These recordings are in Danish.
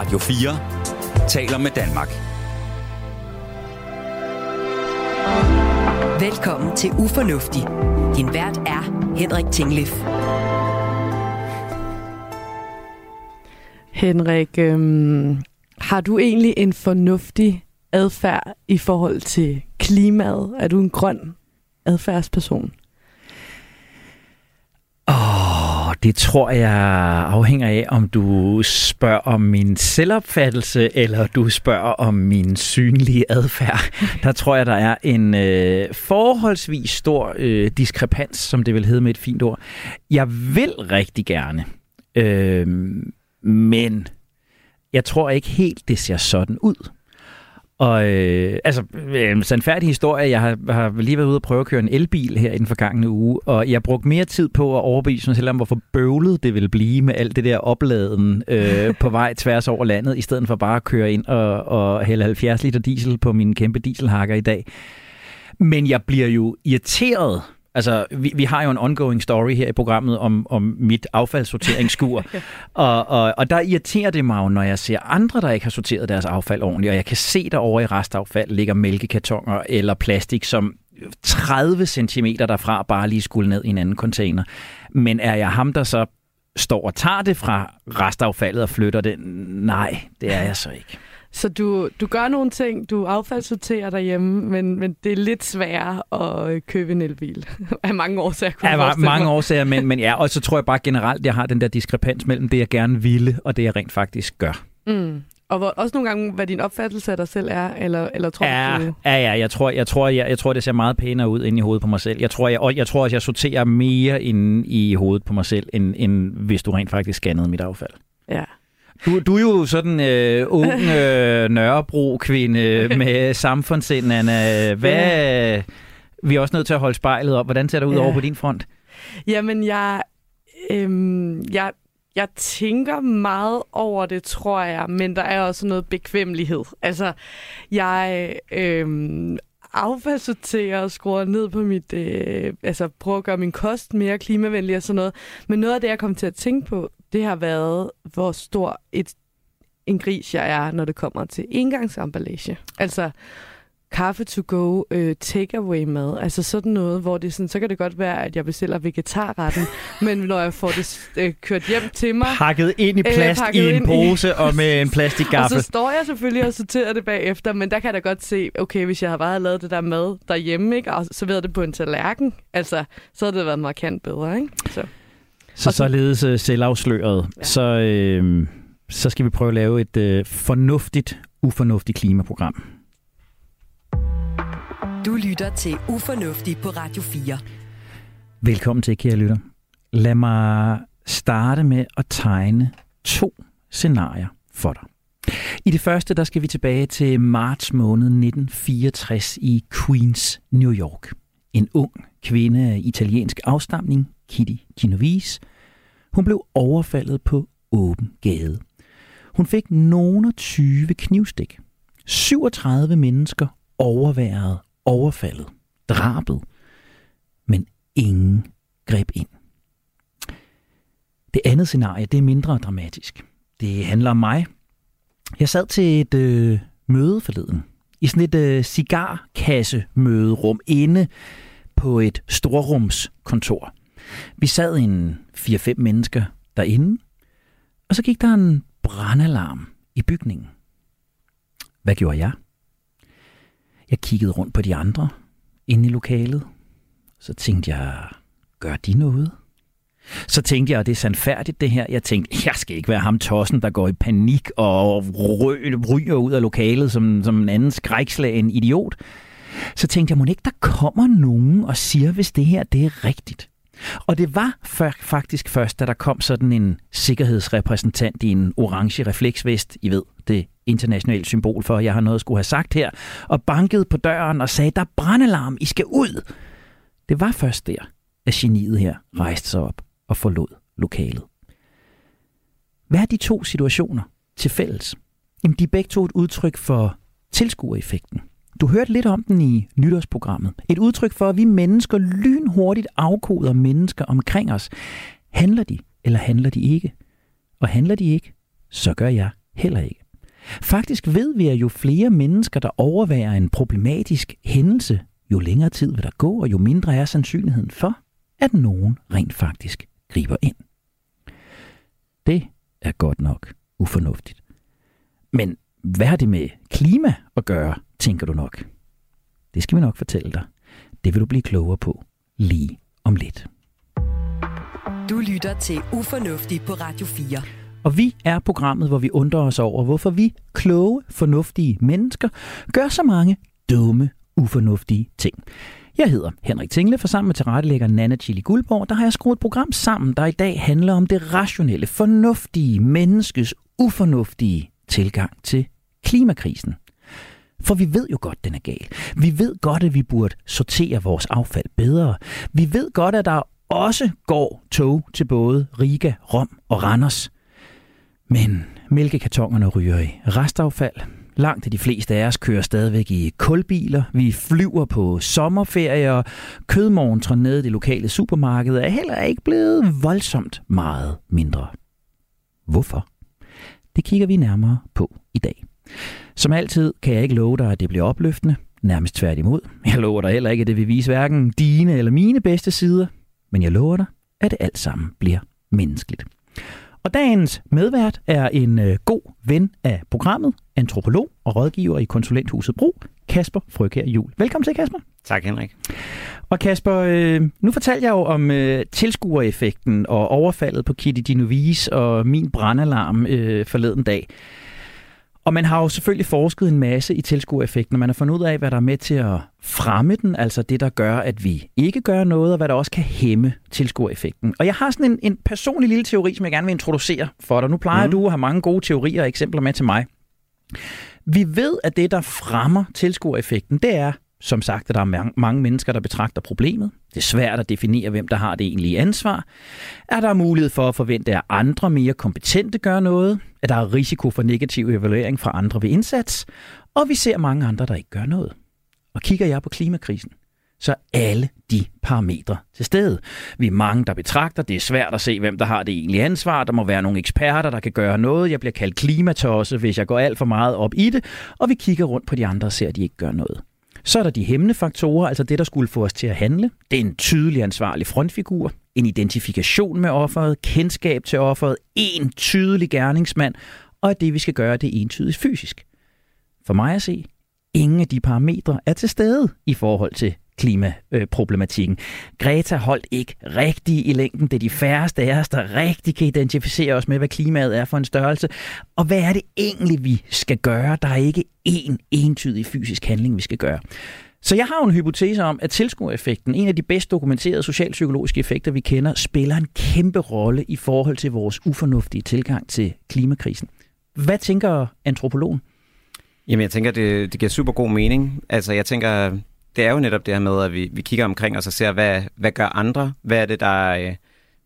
Radio 4 taler med Danmark. Velkommen til Ufornuftig. Din vært er Henrik Tinglif. Henrik, øhm, har du egentlig en fornuftig adfærd i forhold til klimaet? Er du en grøn adfærdsperson? Åh, oh, det tror jeg afhænger af, om du spørger om min selvopfattelse, eller du spørger om min synlige adfærd. Der tror jeg, der er en øh, forholdsvis stor øh, diskrepans, som det vil hedde med et fint ord. Jeg vil rigtig gerne, øh, men jeg tror ikke helt, det ser sådan ud. Og øh, altså, øh, en færdig historie. Jeg har, har lige været ude og prøve at køre en elbil her i den forgangne uge, og jeg brugte mere tid på at overbevise mig selv om, hvorfor bøvlet det ville blive med alt det der opladen øh, på vej tværs over landet, i stedet for bare at køre ind og, og hælde 70 liter diesel på min kæmpe dieselhakker i dag. Men jeg bliver jo irriteret Altså, vi, vi har jo en ongoing story her i programmet om, om mit affaldssorteringsskur, og, og, og der irriterer det mig jo, når jeg ser andre, der ikke har sorteret deres affald ordentligt, og jeg kan se der over i restaffald ligger mælkekartoner eller plastik, som 30 cm derfra bare lige skulle ned i en anden container. Men er jeg ham, der så står og tager det fra restaffaldet og flytter det? Nej, det er jeg så ikke. Så du, du gør nogle ting, du affaldssorterer derhjemme, men, men det er lidt sværere at øh, købe en elbil. af mange årsager. Ja, mange mig. årsager, men, men ja, og så tror jeg bare generelt, jeg har den der diskrepans mellem det, jeg gerne ville, og det, jeg rent faktisk gør. Mm. Og hvor, også nogle gange, hvad din opfattelse af dig selv er, eller, eller tror ja, du... Ja, ja, jeg tror, jeg, tror, jeg, jeg tror, det ser meget pænere ud inde i hovedet på mig selv. Jeg tror, jeg, og jeg tror også, jeg sorterer mere inde i hovedet på mig selv, end, end hvis du rent faktisk scannede mit affald. Ja. Du, du er jo sådan øh, ung øh, Nørrebro-kvinde med samfundssind, Anna. Hvad, ja. Vi er også nødt til at holde spejlet op. Hvordan ser det ud ja. over på din front? Jamen, jeg, øhm, jeg, jeg tænker meget over det, tror jeg, men der er også noget bekvemmelighed. Altså, jeg øhm, affaldssorterer og skruer ned på mit... Øh, altså, prøver at gøre min kost mere klimavenlig og sådan noget. Men noget af det, jeg kom til at tænke på, det har været, hvor stor et, en gris jeg er, når det kommer til engangsemballage. Altså kaffe to go, øh, takeaway mad, altså sådan noget, hvor det sådan, så kan det godt være, at jeg bestiller vegetarretten, men når jeg får det øh, kørt hjem til mig... Pakket ind i øh, plast øh, i en pose i... og med en plastikgaffel. og så står jeg selvfølgelig og sorterer det bagefter, men der kan jeg da godt se, okay, hvis jeg har bare lavet det der mad derhjemme, ikke, og serveret det på en tallerken, altså, så havde det været markant bedre, ikke? Så. Så således uh, selvafsløret, ja. så, øh, så skal vi prøve at lave et øh, fornuftigt, ufornuftigt klimaprogram. Du lytter til Ufornuftig på Radio 4. Velkommen til, kære lytter. Lad mig starte med at tegne to scenarier for dig. I det første, der skal vi tilbage til marts måned 1964 i Queens, New York. En ung kvinde af italiensk afstamning, Kitty Genovese, hun blev overfaldet på åben gade. Hun fik nogen 20 knivstik. 37 mennesker overværede overfaldet, drabet, men ingen greb ind. Det andet scenarie, det er mindre dramatisk. Det handler om mig. Jeg sad til et øh, møde forleden. I sådan et øh, cigarkasse-møderum inde på et storrumskontor. Vi sad en 4-5 mennesker derinde, og så gik der en brandalarm i bygningen. Hvad gjorde jeg? Jeg kiggede rundt på de andre inde i lokalet. Så tænkte jeg, gør de noget? Så tænkte jeg, at det er sandfærdigt det her. Jeg tænkte, jeg skal ikke være ham tossen, der går i panik og ryger ud af lokalet som, som en anden skrækslagen idiot. Så tænkte jeg, må ikke der kommer nogen og siger, hvis det her det er rigtigt. Og det var faktisk først, da der kom sådan en sikkerhedsrepræsentant i en orange refleksvest, I ved, det internationale symbol for, at jeg har noget at skulle have sagt her, og bankede på døren og sagde, der er brandalarm, I skal ud. Det var først der, at geniet her rejste sig op og forlod lokalet. Hvad er de to situationer til fælles? Jamen, de er begge to et udtryk for tilskuereffekten. Du hørte lidt om den i nytårsprogrammet. Et udtryk for, at vi mennesker lynhurtigt afkoder mennesker omkring os. Handler de, eller handler de ikke? Og handler de ikke, så gør jeg heller ikke. Faktisk ved vi, at jo flere mennesker, der overværer en problematisk hændelse, jo længere tid vil der gå, og jo mindre er sandsynligheden for, at nogen rent faktisk griber ind. Det er godt nok ufornuftigt. Men hvad har det med klima at gøre, tænker du nok? Det skal vi nok fortælle dig. Det vil du blive klogere på lige om lidt. Du lytter til Ufornuftig på Radio 4. Og vi er programmet, hvor vi undrer os over, hvorfor vi kloge, fornuftige mennesker gør så mange dumme, ufornuftige ting. Jeg hedder Henrik Tingle, for sammen med tilrettelægger Nana Chili Guldborg, der har jeg skruet et program sammen, der i dag handler om det rationelle, fornuftige menneskes ufornuftige tilgang til klimakrisen. For vi ved jo godt, den er gal. Vi ved godt, at vi burde sortere vores affald bedre. Vi ved godt, at der også går tog til både Riga, Rom og Randers. Men mælkekartonerne ryger i restaffald. Langt de fleste af os kører stadigvæk i kulbiler. Vi flyver på sommerferie, og kødmorgen nede i det lokale supermarked er heller ikke blevet voldsomt meget mindre. Hvorfor? Det kigger vi nærmere på i dag. Som altid kan jeg ikke love dig, at det bliver opløftende. Nærmest tværtimod. Jeg lover dig heller ikke, at det vil vise hverken dine eller mine bedste sider. Men jeg lover dig, at det alt sammen bliver menneskeligt. Og dagens medvært er en øh, god ven af programmet, antropolog og rådgiver i konsulenthuset Bro, Kasper Frøkær Jul. Velkommen til, Kasper. Tak, Henrik. Og Kasper, øh, nu fortalte jeg jo om øh, tilskuereffekten og overfaldet på Kitty Genovese og min brandalarm øh, forleden dag. Og man har jo selvfølgelig forsket en masse i tilskuereffekten, og man har fundet ud af, hvad der er med til at fremme den, altså det, der gør, at vi ikke gør noget, og hvad der også kan hæmme tilskuereffekten. Og jeg har sådan en, en personlig lille teori, som jeg gerne vil introducere for dig. Nu plejer mm. du at have mange gode teorier og eksempler med til mig. Vi ved, at det, der fremmer tilskuereffekten, det er, som sagt, at der er mange mennesker, der betragter problemet. Det er svært at definere, hvem der har det egentlige ansvar. Er der mulighed for at forvente, at andre mere kompetente gør noget? At der er risiko for negativ evaluering fra andre ved indsats? Og vi ser mange andre, der ikke gør noget. Og kigger jeg på klimakrisen, så er alle de parametre til stede. Vi er mange, der betragter, det er svært at se, hvem der har det egentlige ansvar. Der må være nogle eksperter, der kan gøre noget. Jeg bliver kaldt klimatosse, hvis jeg går alt for meget op i det. Og vi kigger rundt på de andre og ser, at de ikke gør noget. Så er der de hæmmende faktorer, altså det, der skulle få os til at handle. Det er en tydelig ansvarlig frontfigur, en identifikation med offeret, kendskab til offeret, en tydelig gerningsmand, og at det, vi skal gøre, det er entydigt fysisk. For mig at se, ingen af de parametre er til stede i forhold til klimaproblematikken. Greta holdt ikke rigtig i længden. Det er de færreste af os, der rigtig kan identificere os med, hvad klimaet er for en størrelse. Og hvad er det egentlig, vi skal gøre? Der er ikke én entydig fysisk handling, vi skal gøre. Så jeg har jo en hypotese om, at tilskuereffekten, en af de bedst dokumenterede socialpsykologiske effekter, vi kender, spiller en kæmpe rolle i forhold til vores ufornuftige tilgang til klimakrisen. Hvad tænker antropologen? Jamen, jeg tænker, det, det giver super god mening. Altså, jeg tænker, det er jo netop det her med, at vi, vi kigger omkring os og ser, hvad, hvad gør andre? Hvad er det, der øh,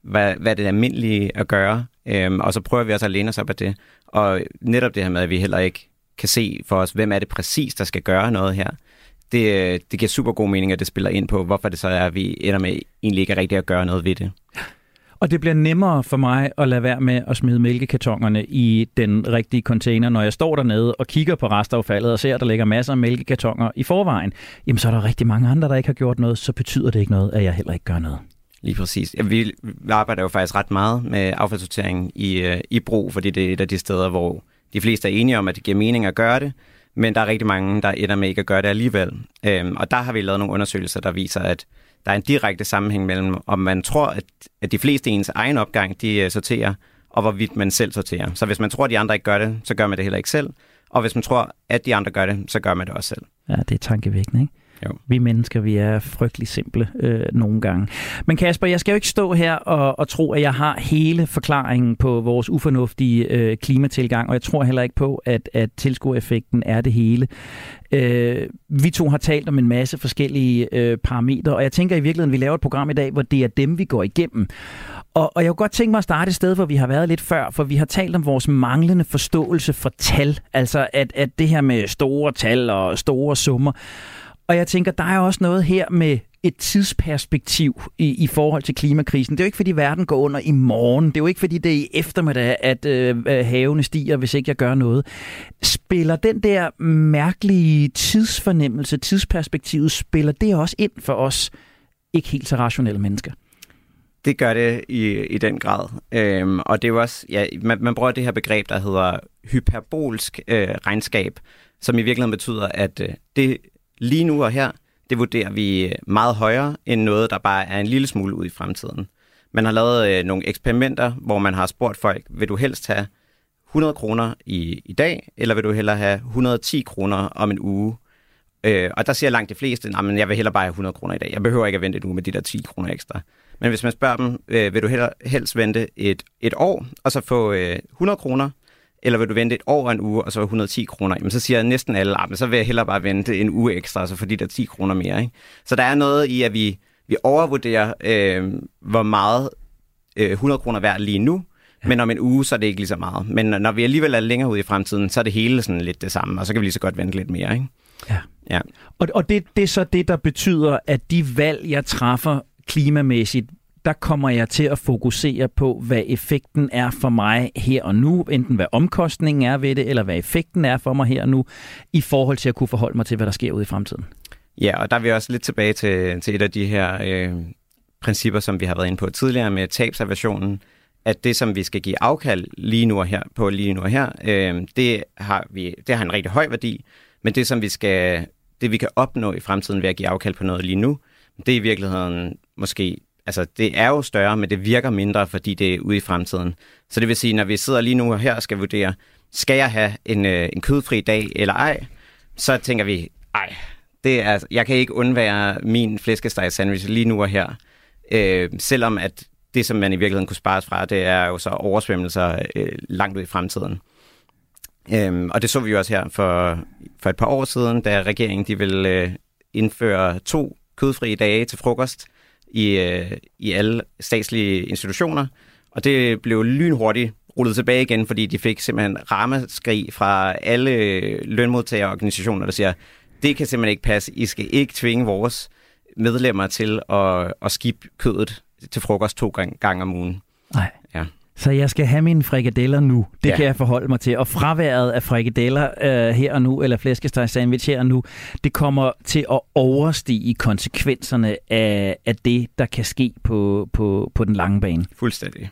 hvad, hvad er det almindelige at gøre? Øhm, og så prøver vi også at læne os op af det. Og netop det her med, at vi heller ikke kan se for os, hvem er det præcis, der skal gøre noget her. Det, øh, det giver super god mening, at det spiller ind på, hvorfor det så er, at vi ender med egentlig ikke rigtigt at gøre noget ved det. Og det bliver nemmere for mig at lade være med at smide mælkekartonerne i den rigtige container, når jeg står dernede og kigger på restaffaldet og ser, at der ligger masser af mælkekartoner i forvejen. Jamen, så er der rigtig mange andre, der ikke har gjort noget, så betyder det ikke noget, at jeg heller ikke gør noget. Lige præcis. Ja, vi arbejder jo faktisk ret meget med affaldssortering i, øh, i brug, fordi det er et af de steder, hvor de fleste er enige om, at det giver mening at gøre det, men der er rigtig mange, der ender med ikke at gøre det alligevel. Øhm, og der har vi lavet nogle undersøgelser, der viser, at der er en direkte sammenhæng mellem, om man tror, at, at de fleste ens egen opgang, de uh, sorterer, og hvorvidt man selv sorterer. Så hvis man tror, at de andre ikke gør det, så gør man det heller ikke selv. Og hvis man tror, at de andre gør det, så gør man det også selv. Ja, det er tankevækkende, ikke? Jo. Vi mennesker, vi er frygtelig simple øh, nogle gange. Men Kasper, jeg skal jo ikke stå her og, og tro, at jeg har hele forklaringen på vores ufornuftige øh, klimatilgang, og jeg tror heller ikke på, at, at tilskuereffekten er det hele. Øh, vi to har talt om en masse forskellige øh, parametre, og jeg tænker i virkeligheden, vi laver et program i dag, hvor det er dem, vi går igennem. Og, og jeg kunne godt tænke mig at starte et sted, hvor vi har været lidt før, for vi har talt om vores manglende forståelse for tal. Altså at, at det her med store tal og store summer. Og jeg tænker, der er også noget her med et tidsperspektiv i, i forhold til klimakrisen. Det er jo ikke, fordi verden går under i morgen. Det er jo ikke, fordi det er i eftermiddag, at øh, havene stiger, hvis ikke jeg gør noget. Spiller den der mærkelige tidsfornemmelse, tidsperspektivet, spiller det også ind for os ikke helt så rationelle mennesker? Det gør det i, i den grad. Øhm, og det er jo også, ja, man, man bruger det her begreb, der hedder hyperbolsk øh, regnskab, som i virkeligheden betyder, at øh, det lige nu og her, det vurderer vi øh, meget højere end noget, der bare er en lille smule ud i fremtiden. Man har lavet øh, nogle eksperimenter, hvor man har spurgt folk, vil du helst have 100 kroner i, i dag, eller vil du hellere have 110 kroner om en uge? Øh, og der siger langt de fleste, at jeg vil hellere bare have 100 kroner i dag. Jeg behøver ikke at vente en uge med de der 10 kroner ekstra. Men hvis man spørger dem, øh, vil du hellere, helst vente et, et år, og så få øh, 100 kroner, eller vil du vente et år og en uge, og så 110 kroner, jamen så siger næsten alle, ah, så vil jeg hellere bare vente en uge ekstra, altså for de der 10 kroner mere. Ikke? Så der er noget i, at vi, vi overvurderer, øh, hvor meget øh, 100 kroner værd lige nu, men om en uge, så er det ikke lige så meget. Men når vi alligevel er længere ude i fremtiden, så er det hele sådan lidt det samme, og så kan vi lige så godt vente lidt mere. Ikke? Ja. ja. Og, og det, det er så det, der betyder, at de valg, jeg træffer klimamæssigt, der kommer jeg til at fokusere på, hvad effekten er for mig her og nu, enten hvad omkostningen er ved det, eller hvad effekten er for mig her og nu, i forhold til at kunne forholde mig til, hvad der sker ude i fremtiden. Ja, og der er vi også lidt tilbage til, til et af de her øh, principper, som vi har været inde på tidligere med tabsaversionen, at det, som vi skal give afkald lige nu og her, på lige nu og her, øh, det, har vi, det har en rigtig høj værdi, men det, som vi skal, det vi kan opnå i fremtiden ved at give afkald på noget lige nu, det er i virkeligheden måske altså det er jo større, men det virker mindre, fordi det er ude i fremtiden. Så det vil sige, når vi sidder lige nu her og skal vurdere, skal jeg have en, øh, en kødfri dag eller ej, så tænker vi, ej, det er, jeg kan ikke undvære min flæskesteg sandwich lige nu og her. Øh, selvom at det, som man i virkeligheden kunne spares fra, det er jo så oversvømmelser øh, langt ud i fremtiden. Øhm, og det så vi jo også her for, for et par år siden, da regeringen de ville øh, indføre to kødfrie dage til frokost i, øh, i alle statslige institutioner, og det blev lynhurtigt rullet tilbage igen, fordi de fik simpelthen rammeskrig fra alle lønmodtagerorganisationer, der siger, det kan simpelthen ikke passe, I skal ikke tvinge vores medlemmer til at, at skibbe kødet til frokost to gange, gange om ugen. Nej. Ja. Så jeg skal have mine frikadeller nu. Det ja. kan jeg forholde mig til. Og fraværet af frikadeller øh, her og nu, eller flæskesteg sandwich her og nu, det kommer til at overstige konsekvenserne af, af det, der kan ske på, på, på den lange bane. Fuldstændig.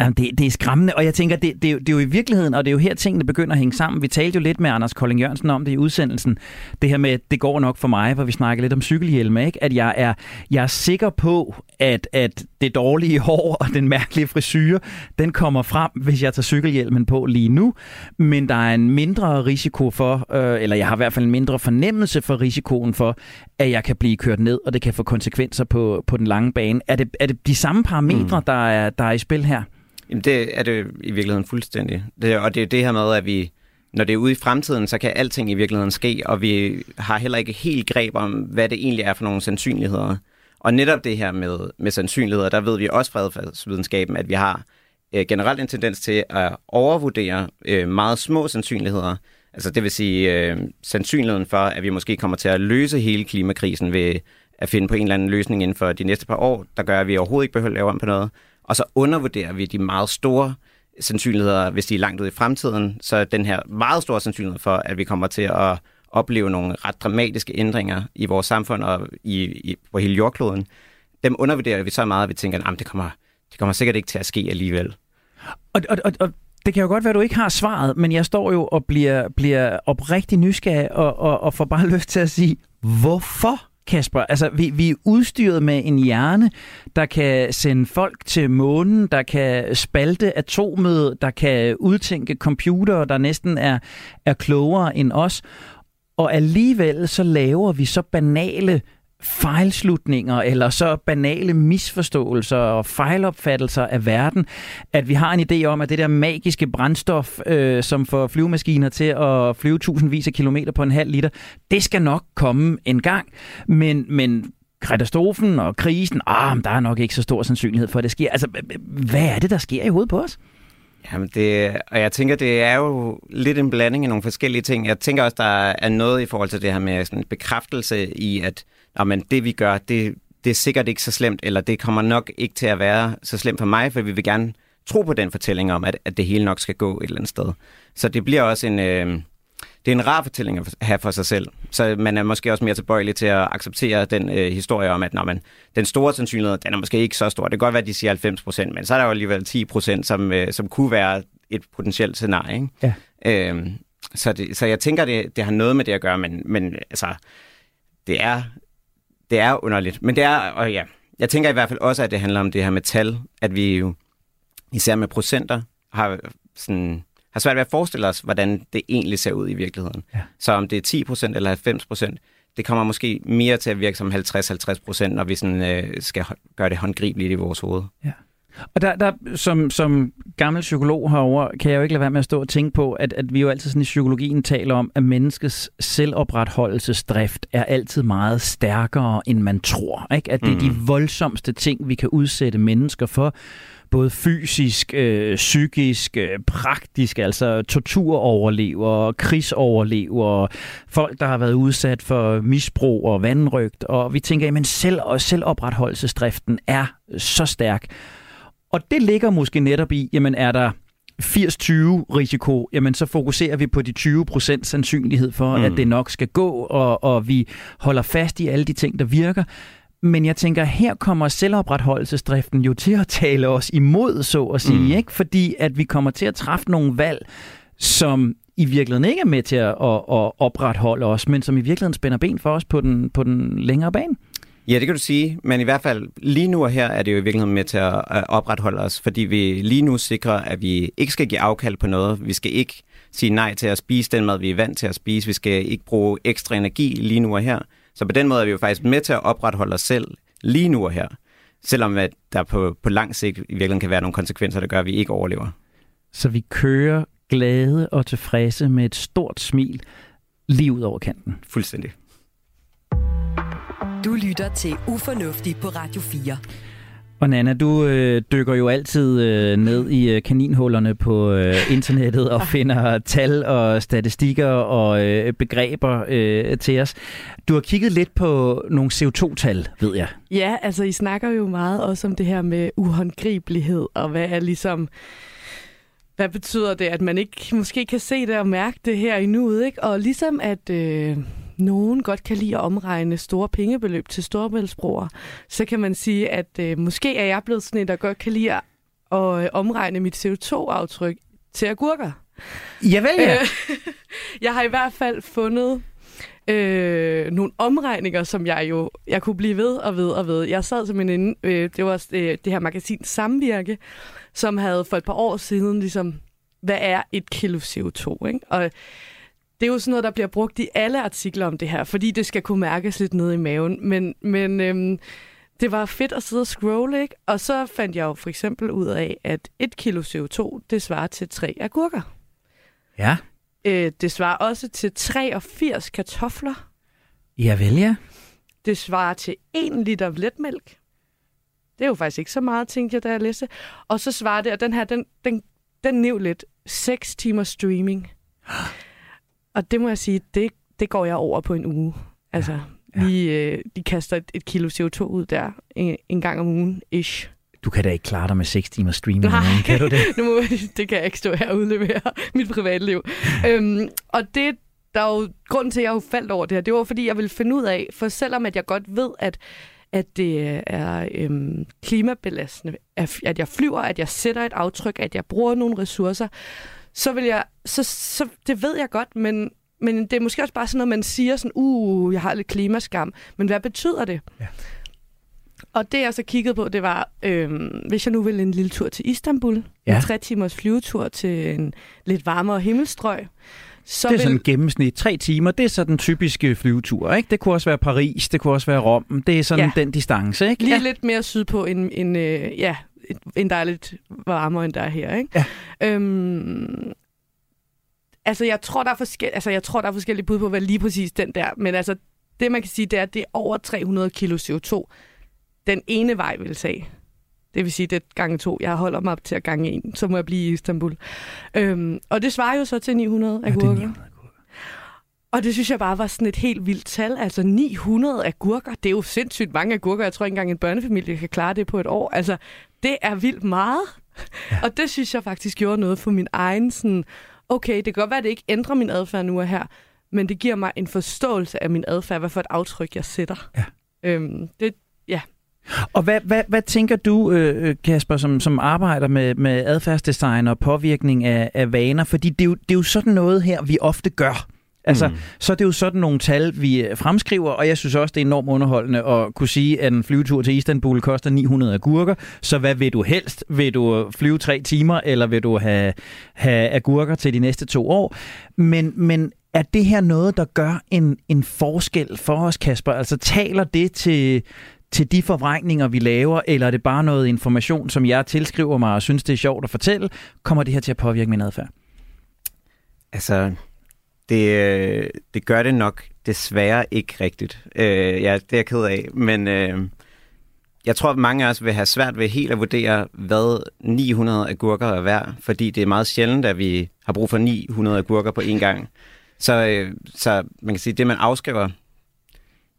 Jamen, det, det er skræmmende, og jeg tænker, det, det, det er jo i virkeligheden, og det er jo her tingene begynder at hænge sammen. Vi talte jo lidt med Anders Kolding Jørgensen om det i udsendelsen. Det her med, at det går nok for mig, hvor vi snakker lidt om cykelhjelme, ikke? At jeg er, jeg er sikker på, at, at det dårlige hår og den mærkelige frisyr, den kommer frem, hvis jeg tager cykelhjelmen på lige nu. Men der er en mindre risiko for, øh, eller jeg har i hvert fald en mindre fornemmelse for risikoen for, at jeg kan blive kørt ned, og det kan få konsekvenser på, på den lange bane. Er det, er det de samme parametre, mm. der, er, der er i spil her? Jamen det er det i virkeligheden fuldstændig. Det, og det er det her med, at vi, når det er ude i fremtiden, så kan alting i virkeligheden ske, og vi har heller ikke helt greb om, hvad det egentlig er for nogle sandsynligheder. Og netop det her med, med sandsynligheder, der ved vi også fra adfærdsvidenskaben, at vi har øh, generelt en tendens til at overvurdere øh, meget små sandsynligheder. Altså det vil sige øh, sandsynligheden for, at vi måske kommer til at løse hele klimakrisen ved at finde på en eller anden løsning inden for de næste par år, der gør, at vi overhovedet ikke behøver at lave om på noget og så undervurderer vi de meget store sandsynligheder, hvis de er langt ude i fremtiden, så den her meget store sandsynlighed for, at vi kommer til at opleve nogle ret dramatiske ændringer i vores samfund og i, i, på hele jordkloden, dem undervurderer vi så meget, at vi tænker, at det kommer, det kommer sikkert ikke til at ske alligevel. Og, og, og, og det kan jo godt være, at du ikke har svaret, men jeg står jo og bliver, bliver oprigtig nysgerrig og, og, og får bare lyst til at sige, hvorfor Kasper. Altså, vi, vi er udstyret med en hjerne, der kan sende folk til månen, der kan spalte atomet, der kan udtænke computere, der næsten er, er klogere end os. Og alligevel så laver vi så banale fejlslutninger eller så banale misforståelser og fejlopfattelser af verden, at vi har en idé om, at det der magiske brændstof, øh, som får flyvemaskiner til at flyve tusindvis af kilometer på en halv liter, det skal nok komme en gang. Men, men katastrofen og krisen, ah, der er nok ikke så stor sandsynlighed for, at det sker. Altså, hvad er det, der sker i hovedet på os? Jamen det, og jeg tænker, det er jo lidt en blanding af nogle forskellige ting. Jeg tænker også, der er noget i forhold til det her med sådan en bekræftelse i, at Nå, men det vi gør, det, det er sikkert ikke så slemt, eller det kommer nok ikke til at være så slemt for mig, for vi vil gerne tro på den fortælling om, at, at det hele nok skal gå et eller andet sted. Så det bliver også en... Øh, det er en rar fortælling at have for sig selv. Så man er måske også mere tilbøjelig til at acceptere den øh, historie om, at når man, den store sandsynlighed, den er måske ikke så stor. Det kan godt være, at de siger 90 procent, men så er der jo alligevel 10 procent, som, øh, som kunne være et potentielt scenarie. Ikke? Ja. Øhm, så, det, så jeg tænker, det, det har noget med det at gøre, men, men altså, det er, det er underligt. Men det er, og ja, jeg tænker i hvert fald også, at det handler om det her med tal, at vi jo, især med procenter, har sådan har svært ved at forestille os, hvordan det egentlig ser ud i virkeligheden. Ja. Så om det er 10% eller 90%, det kommer måske mere til at virke som 50-50%, når vi sådan, øh, skal gøre det håndgribeligt i vores hoved. Ja. Og der, der som, som gammel psykolog herover kan jeg jo ikke lade være med at stå og tænke på, at, at vi jo altid sådan i psykologien taler om, at menneskets selvopretholdelsesdrift er altid meget stærkere, end man tror. Ikke? At det er de mm. voldsomste ting, vi kan udsætte mennesker for både fysisk, øh, psykisk, øh, praktisk, altså torturoverlever, krigsoverlever, folk, der har været udsat for misbrug og vandrygt, og vi tænker, at selv, selvopretholdelsesdriften er så stærk. Og det ligger måske netop i, jamen er der 80-20 risiko, jamen så fokuserer vi på de 20% sandsynlighed for, mm. at det nok skal gå, og, og vi holder fast i alle de ting, der virker. Men jeg tænker, her kommer selvopretholdelsesdriften jo til at tale os imod, så at sige, mm. ikke? fordi at vi kommer til at træffe nogle valg, som i virkeligheden ikke er med til at, at, at opretholde os, men som i virkeligheden spænder ben for os på den, på den længere bane. Ja, det kan du sige, men i hvert fald lige nu og her er det jo i virkeligheden med til at opretholde os, fordi vi lige nu sikrer, at vi ikke skal give afkald på noget. Vi skal ikke sige nej til at spise den mad, vi er vant til at spise. Vi skal ikke bruge ekstra energi lige nu og her. Så på den måde er vi jo faktisk med til at opretholde os selv lige nu og her. Selvom at der på, på lang sigt i virkeligheden kan være nogle konsekvenser, der gør, at vi ikke overlever. Så vi kører glade og tilfredse med et stort smil lige ud over kanten. Fuldstændig. Du lytter til Ufornuftig på Radio 4. Og Nana, du øh, dykker jo altid øh, ned i øh, kaninhullerne på øh, internettet og finder tal og statistikker og øh, begreber øh, til os. Du har kigget lidt på nogle CO2-tal, ved jeg. Ja, altså I snakker jo meget også om det her med uhåndgribelighed, og hvad er ligesom... Hvad betyder det, at man ikke måske kan se det og mærke det her i nuet, ikke? Og ligesom at... Øh nogen godt kan lide at omregne store pengebeløb til storbæltsbroer, så kan man sige, at øh, måske er jeg blevet sådan en, der godt kan lide at øh, omregne mit CO2-aftryk til agurker. Ja, vel ja. Øh, jeg har i hvert fald fundet øh, nogle omregninger, som jeg jo jeg kunne blive ved og ved og ved. Jeg sad som en inde, øh, det var øh, det her magasin Samvirke, som havde for et par år siden ligesom, hvad er et kilo CO2? Ikke? Og det er jo sådan noget, der bliver brugt i alle artikler om det her, fordi det skal kunne mærkes lidt nede i maven. Men, men øhm, det var fedt at sidde og scrolle, ikke? Og så fandt jeg jo for eksempel ud af, at et kilo CO2, det svarer til tre agurker. Ja. Øh, det svarer også til 83 kartofler. Ja vel, ja. Det svarer til 1 liter letmælk. Det er jo faktisk ikke så meget, tænkte jeg, da jeg læste. Og så svarer det, og den her, den, den, den næv lidt, 6 timer streaming. Og det må jeg sige, det, det går jeg over på en uge. Altså, ja. Vi, øh, de kaster et, et kilo CO2 ud der en, en gang om ugen, ish. Du kan da ikke klare dig med 6 timer streaming, Nej, kan du det? nu må, det kan jeg ikke stå her og udlevere mit privatliv. øhm, og det, der er jo grunden til, at jeg har faldt over det her, det var fordi, jeg ville finde ud af, for selvom at jeg godt ved, at at det er øhm, klimabelastende, at jeg flyver, at jeg sætter et aftryk, at jeg bruger nogle ressourcer, så vil jeg, så, så det ved jeg godt, men, men det er måske også bare sådan noget, man siger sådan, uh, jeg har lidt klimaskam, men hvad betyder det? Ja. Og det jeg så kiggede på, det var, øhm, hvis jeg nu vil en lille tur til Istanbul, ja. en tre timers flyvetur til en lidt varmere himmelstrøg, så det er vil... sådan en gennemsnit. Tre timer, det er så den typiske flyvetur. Ikke? Det kunne også være Paris, det kunne også være Rom. Det er sådan ja. den distance. Ikke? Lige ja. lidt mere sydpå end, end øh, ja, end der er lidt varmere, end der er her. Ikke? Ja. Øhm, altså, jeg tror, der er forskel, altså, jeg tror, der er forskellige bud på, hvad lige præcis den der, men altså, det man kan sige, det er, at det er over 300 kilo CO2, den ene vej vil tage. Det vil sige, det er gange to. Jeg holder mig op til at gange en, så må jeg blive i Istanbul. Øhm, og det svarer jo så til 900 agurker. Ja, det er 900 Og det synes jeg bare var sådan et helt vildt tal. Altså 900 agurker, det er jo sindssygt mange agurker. Jeg tror ikke engang en børnefamilie kan klare det på et år. Altså, det er vildt meget. Ja. Og det synes jeg faktisk gjorde noget for min egen sådan, okay, det kan godt være, at det ikke ændrer min adfærd nu og her, men det giver mig en forståelse af min adfærd, hvad for et aftryk jeg sætter. Ja. Øhm, det, ja. Og hvad, hvad, hvad tænker du, øh, Kasper, som, som arbejder med, med adfærdsdesign og påvirkning af, af vaner? Fordi det er, jo, det er jo sådan noget her, vi ofte gør. Altså, mm. så er det jo sådan nogle tal, vi øh, fremskriver, og jeg synes også, det er enormt underholdende at kunne sige, at en flyvetur til Istanbul koster 900 agurker. Så hvad vil du helst? Vil du flyve tre timer, eller vil du have, have agurker til de næste to år? Men, men er det her noget, der gør en, en forskel for os, Kasper? Altså taler det til, til de forvrængninger, vi laver, eller er det bare noget information, som jeg tilskriver mig og synes, det er sjovt at fortælle? Kommer det her til at påvirke min adfærd? Altså, det, øh, det gør det nok desværre ikke rigtigt. Øh, ja, det er jeg ked af, men øh, jeg tror, at mange af os vil have svært ved helt at vurdere, hvad 900 agurker er værd, fordi det er meget sjældent, at vi har brug for 900 agurker på én gang. Så, øh, så man kan sige, det man afskriver,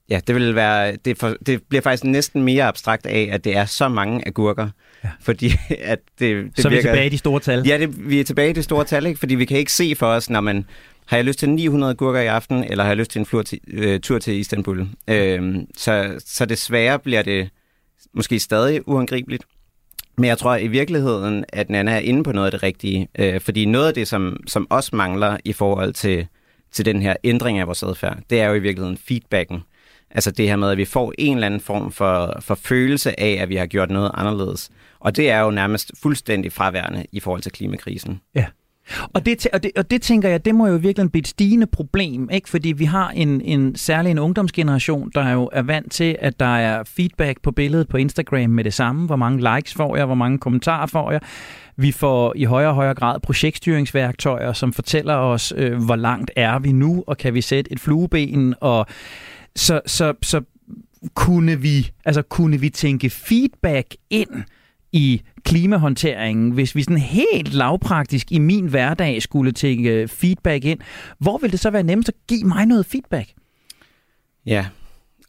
ja, det vil være, det, for, det bliver faktisk næsten mere abstrakt af, at det er så mange agurker. Ja. Fordi at det, det så virker, vi er tilbage i de store tal. Ja, det, vi er tilbage i de store tal, ikke? fordi vi kan ikke se for os, når man har jeg lyst til 900 gurker i aften, eller har jeg lyst til en flur til, øh, tur til Istanbul? Øh, så, så desværre bliver det måske stadig uangribeligt. Men jeg tror i virkeligheden, at Nana er inde på noget af det rigtige. Øh, fordi noget af det, som, som også mangler i forhold til, til den her ændring af vores adfærd, det er jo i virkeligheden feedbacken. Altså det her med, at vi får en eller anden form for, for følelse af, at vi har gjort noget anderledes. Og det er jo nærmest fuldstændig fraværende i forhold til klimakrisen. Ja. Og det, og, det, og det tænker jeg, det må jo virkelig blive et stigende problem, ikke? fordi vi har en, en særlig en ungdomsgeneration, der jo er vant til, at der er feedback på billedet på Instagram med det samme. Hvor mange likes får jeg, hvor mange kommentarer får jeg. Vi får i højere og højere grad projektstyringsværktøjer, som fortæller os, øh, hvor langt er vi nu, og kan vi sætte et flueben. Og så, så, så kunne vi, altså kunne vi tænke feedback ind i klimahåndteringen, hvis vi sådan helt lavpraktisk i min hverdag skulle tænke øh, feedback ind, hvor vil det så være nemmest at give mig noget feedback? Ja,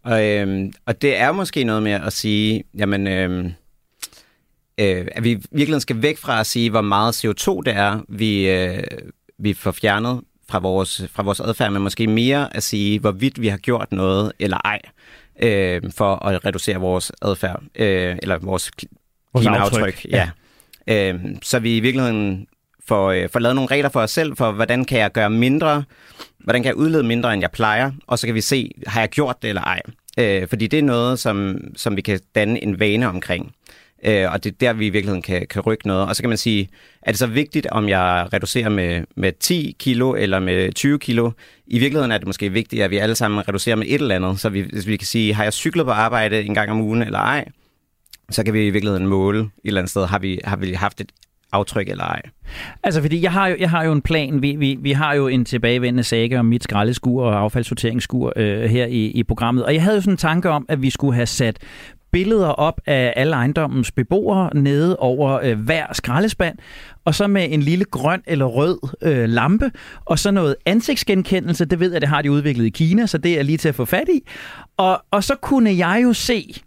og, øhm, og det er måske noget med at sige, jamen, øhm, øh, at vi virkelig skal væk fra at sige, hvor meget CO2 det er, vi, øh, vi får fjernet fra vores, fra vores adfærd, men måske mere at sige, hvorvidt vi har gjort noget eller ej, øh, for at reducere vores adfærd, øh, eller vores Vores klimaaftryk. Ja. ja. Øh, så vi i virkeligheden får, øh, får lavet nogle regler for os selv, for hvordan kan jeg gøre mindre, hvordan kan jeg udlede mindre, end jeg plejer, og så kan vi se, har jeg gjort det eller ej. Øh, fordi det er noget, som, som vi kan danne en vane omkring. Øh, og det er der, vi i virkeligheden kan, kan rykke noget. Og så kan man sige, er det så vigtigt, om jeg reducerer med, med 10 kilo eller med 20 kilo? I virkeligheden er det måske vigtigt, at vi alle sammen reducerer med et eller andet. Så vi, hvis vi kan sige, har jeg cyklet på arbejde en gang om ugen eller ej? Så kan vi i virkeligheden måle et eller andet sted, har vi, har vi haft et aftryk eller ej. Altså, fordi jeg har jo, jeg har jo en plan. Vi, vi, vi har jo en tilbagevendende sag om mit skraldeskur og affaldssorteringsskur øh, her i, i programmet. Og jeg havde jo sådan en tanke om, at vi skulle have sat billeder op af alle ejendommens beboere nede over øh, hver skraldespand, og så med en lille grøn eller rød øh, lampe, og så noget ansigtsgenkendelse, det ved jeg, det har de udviklet i Kina, så det er lige til at få fat i. Og, og så kunne jeg jo se,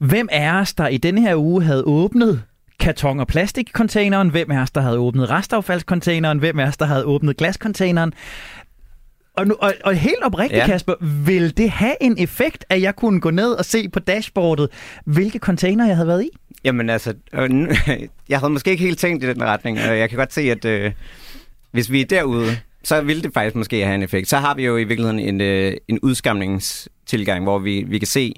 Hvem er os, der i denne her uge havde åbnet karton- og plastikcontaineren? Hvem er os, der havde åbnet restaffaldscontaineren? Hvem er os, der havde åbnet glascontaineren? Og, nu, og, og helt oprigtigt, ja. Kasper, vil det have en effekt, at jeg kunne gå ned og se på dashboardet, hvilke container jeg havde været i? Jamen altså, øh, jeg havde måske ikke helt tænkt i den retning, og jeg kan godt se, at øh, hvis vi er derude, så vil det faktisk måske have en effekt. Så har vi jo i virkeligheden en, øh, en udskamningstilgang, hvor vi, vi kan se,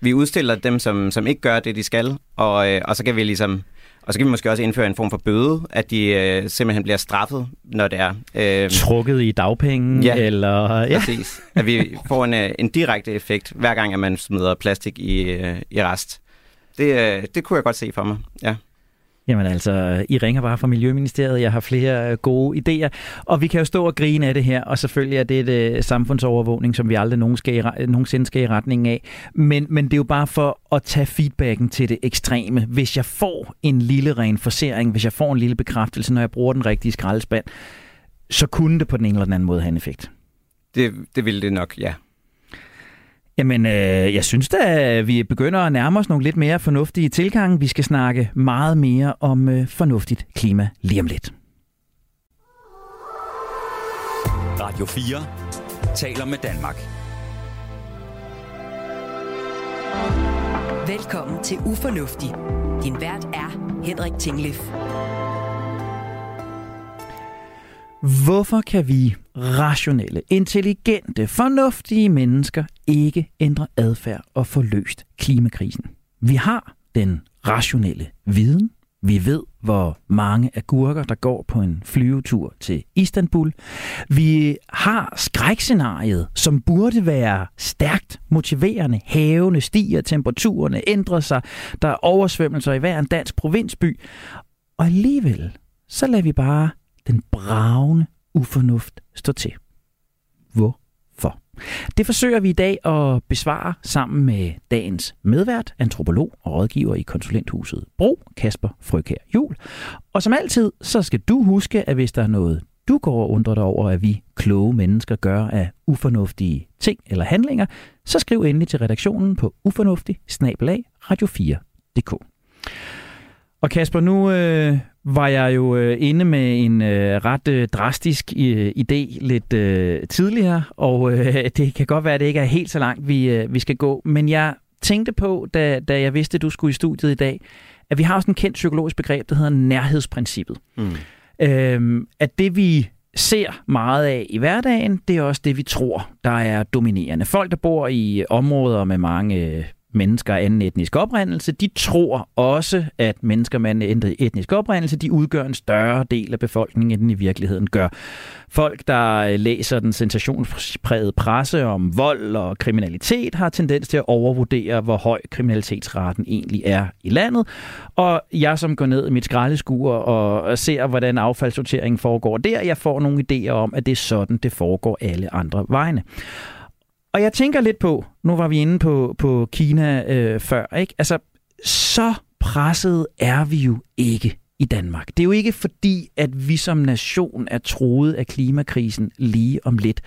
vi udstiller dem, som, som ikke gør det, de skal, og, øh, og så kan vi ligesom og så kan vi måske også indføre en form for bøde, at de øh, simpelthen bliver straffet, når det er. Øh, Trukket i dagpenge? Ja, eller, ja. præcis. At vi får en, øh, en direkte effekt, hver gang at man smider plastik i, øh, i rest. Det, øh, det kunne jeg godt se for mig, ja. Jamen altså, I ringer bare fra Miljøministeriet. Jeg har flere øh, gode idéer. Og vi kan jo stå og grine af det her, og selvfølgelig er det et uh, samfundsovervågning, som vi aldrig nogen skal i, nogensinde skal i retning af. Men, men det er jo bare for at tage feedbacken til det ekstreme. Hvis jeg får en lille ren forsering, hvis jeg får en lille bekræftelse, når jeg bruger den rigtige skraldespand, så kunne det på den ene eller den anden måde have en effekt. Det, det ville det nok, ja. Jamen, øh, jeg synes da, at vi begynder at nærme os nogle lidt mere fornuftige tilgange. Vi skal snakke meget mere om øh, fornuftigt klima lige om lidt. Radio 4 taler med Danmark. Velkommen til Ufornuftig. Din vært er Henrik Tinglef. Hvorfor kan vi rationelle, intelligente, fornuftige mennesker ikke ændre adfærd og få løst klimakrisen? Vi har den rationelle viden. Vi ved, hvor mange agurker, der går på en flyvetur til Istanbul. Vi har skrækscenariet, som burde være stærkt motiverende. Havene stiger, temperaturerne ændrer sig, der er oversvømmelser i hver en dansk provinsby. Og alligevel, så lader vi bare den bravende ufornuft stå til. Hvorfor? Det forsøger vi i dag at besvare sammen med dagens medvært, antropolog og rådgiver i konsulenthuset Bro, Kasper Frøkær Jul. Og som altid, så skal du huske, at hvis der er noget, du går og undrer dig over, at vi kloge mennesker gør af ufornuftige ting eller handlinger, så skriv endelig til redaktionen på ufornuftig radio4.dk. Og Kasper, nu øh, var jeg jo øh, inde med en øh, ret øh, drastisk øh, idé lidt øh, tidligere, og øh, det kan godt være, at det ikke er helt så langt, vi, øh, vi skal gå. Men jeg tænkte på, da, da jeg vidste, at du skulle i studiet i dag, at vi har sådan en kendt psykologisk begreb, der hedder nærhedsprincippet. Mm. Øhm, at det vi ser meget af i hverdagen, det er også det, vi tror, der er dominerende. Folk, der bor i områder med mange mennesker af anden etnisk oprindelse, de tror også, at mennesker med anden etnisk oprindelse, de udgør en større del af befolkningen, end den i virkeligheden gør. Folk, der øh, læser den sensationsprægede presse om vold og kriminalitet, har tendens til at overvurdere, hvor høj kriminalitetsraten egentlig er i landet. Og jeg, som går ned i mit skraldeskur og ser, hvordan affaldssorteringen foregår der, jeg får nogle idéer om, at det er sådan, det foregår alle andre vegne. Og jeg tænker lidt på, nu var vi inde på, på Kina øh, før, ikke? Altså, så presset er vi jo ikke i Danmark. Det er jo ikke fordi, at vi som nation er troet af klimakrisen lige om lidt.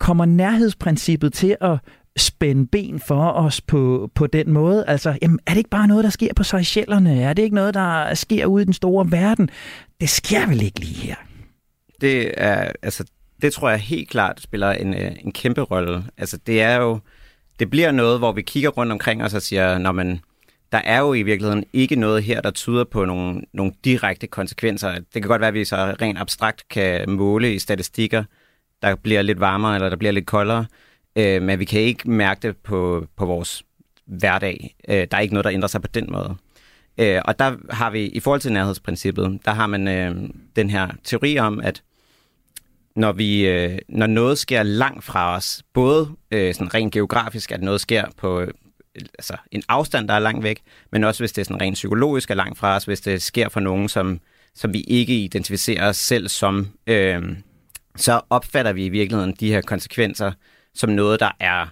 Kommer nærhedsprincippet til at spænde ben for os på, på den måde? Altså, jamen, er det ikke bare noget, der sker på Seychellerne? Er det ikke noget, der sker ude i den store verden? Det sker vel ikke lige her? Det er, altså, det tror jeg helt klart spiller en, øh, en kæmpe rolle. Altså det er jo, det bliver noget, hvor vi kigger rundt omkring os og siger, når man, der er jo i virkeligheden ikke noget her, der tyder på nogle, nogle direkte konsekvenser. Det kan godt være, at vi så rent abstrakt kan måle i statistikker, der bliver lidt varmere eller der bliver lidt koldere, øh, men vi kan ikke mærke det på, på vores hverdag. Øh, der er ikke noget, der ændrer sig på den måde. Øh, og der har vi, i forhold til nærhedsprincippet, der har man øh, den her teori om, at når, vi, øh, når noget sker langt fra os, både øh, sådan rent geografisk, at noget sker på øh, altså en afstand, der er langt væk, men også hvis det er sådan rent psykologisk er langt fra os, hvis det sker for nogen, som, som vi ikke identificerer os selv som, øh, så opfatter vi i virkeligheden de her konsekvenser som noget, der er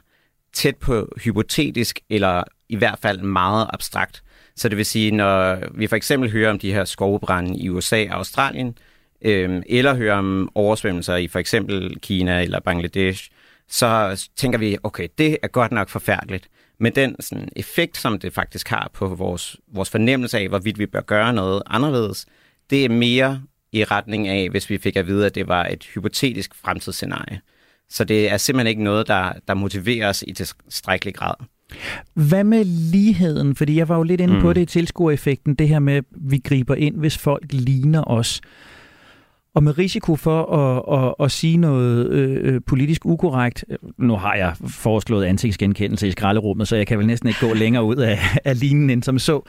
tæt på hypotetisk, eller i hvert fald meget abstrakt. Så det vil sige, når vi for eksempel hører om de her skovbrænde i USA og Australien, øh, eller hører om oversvømmelser i for eksempel Kina eller Bangladesh, så tænker vi, okay, det er godt nok forfærdeligt. Men den sådan, effekt, som det faktisk har på vores, vores fornemmelse af, hvorvidt vi bør gøre noget anderledes, det er mere i retning af, hvis vi fik at vide, at det var et hypotetisk fremtidsscenarie. Så det er simpelthen ikke noget, der, der motiverer os i tilstrækkelig grad. Hvad med ligheden? Fordi jeg var jo lidt inde mm. på det i tilskuereffekten, det her med, at vi griber ind, hvis folk ligner os. Og med risiko for at, at, at sige noget øh, øh, politisk ukorrekt, nu har jeg foreslået ansigtsgenkendelse i skralderummet, så jeg kan vel næsten ikke gå længere ud af, af linjen end som så.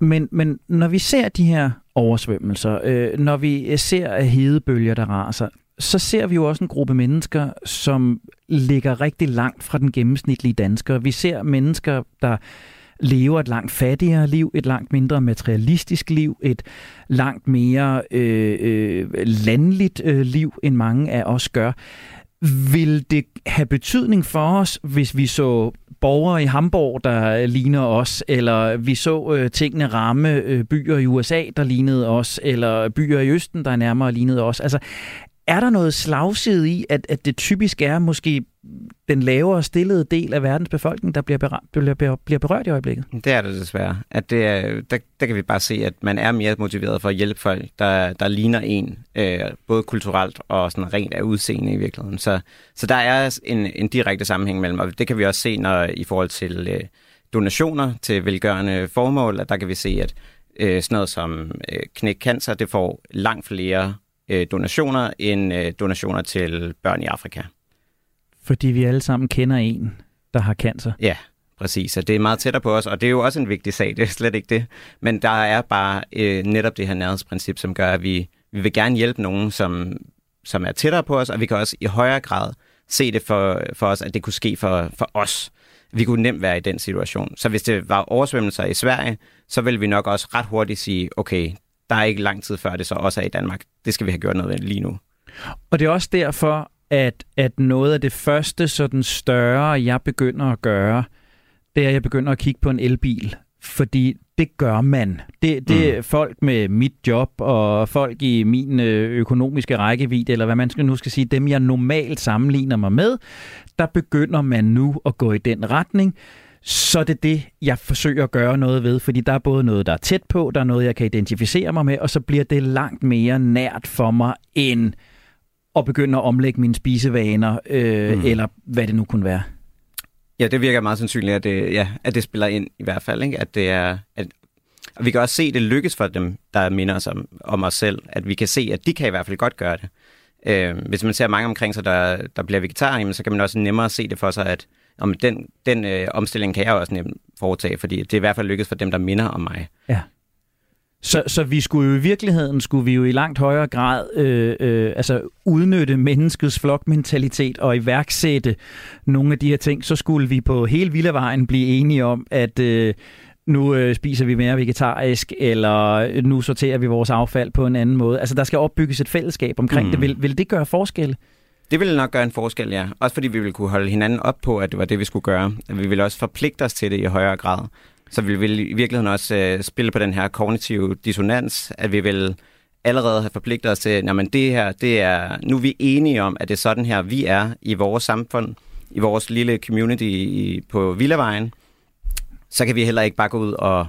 Men, men når vi ser de her oversvømmelser, øh, når vi ser hedebølger, der raser, så ser vi jo også en gruppe mennesker, som ligger rigtig langt fra den gennemsnitlige dansker. Vi ser mennesker, der lever et langt fattigere liv, et langt mindre materialistisk liv, et langt mere øh, øh, landligt øh, liv, end mange af os gør. Vil det have betydning for os, hvis vi så borgere i Hamburg, der ligner os, eller vi så øh, tingene ramme øh, byer i USA, der lignede os, eller byer i Østen, der nærmere lignede os? Altså, er der noget slagside i, at, at det typisk er måske den lavere stillede del af verdens befolkning, der bliver, berørt, bliver, bliver berørt i øjeblikket? Det er det desværre. At det er, der, der kan vi bare se, at man er mere motiveret for at hjælpe folk, der, der ligner en, øh, både kulturelt og sådan rent af udseende i virkeligheden. Så, så der er en, en direkte sammenhæng mellem, og det kan vi også se, når i forhold til øh, donationer til velgørende formål, at der kan vi se, at øh, sådan noget som øh, knæk cancer, det får langt flere øh, donationer end øh, donationer til børn i Afrika. Fordi vi alle sammen kender en, der har cancer. Ja, præcis. Og det er meget tættere på os, og det er jo også en vigtig sag, det er slet ikke det. Men der er bare øh, netop det her nærhedsprincip, som gør, at vi, vi vil gerne hjælpe nogen, som, som er tættere på os, og vi kan også i højere grad se det for, for os, at det kunne ske for, for os. Vi kunne nemt være i den situation. Så hvis det var oversvømmelser i Sverige, så vil vi nok også ret hurtigt sige, okay, der er ikke lang tid før det så også er i Danmark. Det skal vi have gjort noget ved lige nu. Og det er også derfor, at, at noget af det første sådan større, jeg begynder at gøre, det er, at jeg begynder at kigge på en elbil. Fordi det gør man. Det, det er mm. folk med mit job og folk i min øh, økonomiske rækkevidde, eller hvad man skal nu skal sige, dem jeg normalt sammenligner mig med, der begynder man nu at gå i den retning så er det det, jeg forsøger at gøre noget ved, fordi der er både noget, der er tæt på, der er noget, jeg kan identificere mig med, og så bliver det langt mere nært for mig, end at begynde at omlægge mine spisevaner, øh, mm. eller hvad det nu kunne være. Ja, det virker meget sandsynligt, at det, ja, at det spiller ind i hvert fald. Ikke? At det er, at, og vi kan også se, at det lykkes for dem, der minder os om, om os selv. At vi kan se, at de kan i hvert fald godt gøre det. Øh, hvis man ser mange omkring sig, der, der bliver vegetarer, så kan man også nemmere se det for sig, at om den, den øh, omstilling kan jeg også nemt foretage, fordi det er i hvert fald lykkedes for dem, der minder om mig. Ja. Så, så vi skulle jo i virkeligheden, skulle vi jo i langt højere grad øh, øh, altså udnytte menneskets flokmentalitet og iværksætte nogle af de her ting. Så skulle vi på hele Villavejen blive enige om, at øh, nu øh, spiser vi mere vegetarisk, eller nu sorterer vi vores affald på en anden måde. Altså der skal opbygges et fællesskab omkring mm. det. Vil, vil det gøre forskel? Det ville nok gøre en forskel, ja. Også fordi vi ville kunne holde hinanden op på, at det var det, vi skulle gøre. Vi ville også forpligte os til det i højere grad. Så vi vil i virkeligheden også øh, spille på den her kognitive dissonans, at vi ville allerede have forpligtet os til, at det her, det er, nu er vi enige om, at det er sådan her, vi er i vores samfund, i vores lille community i, på Villavejen, så kan vi heller ikke bare gå ud og,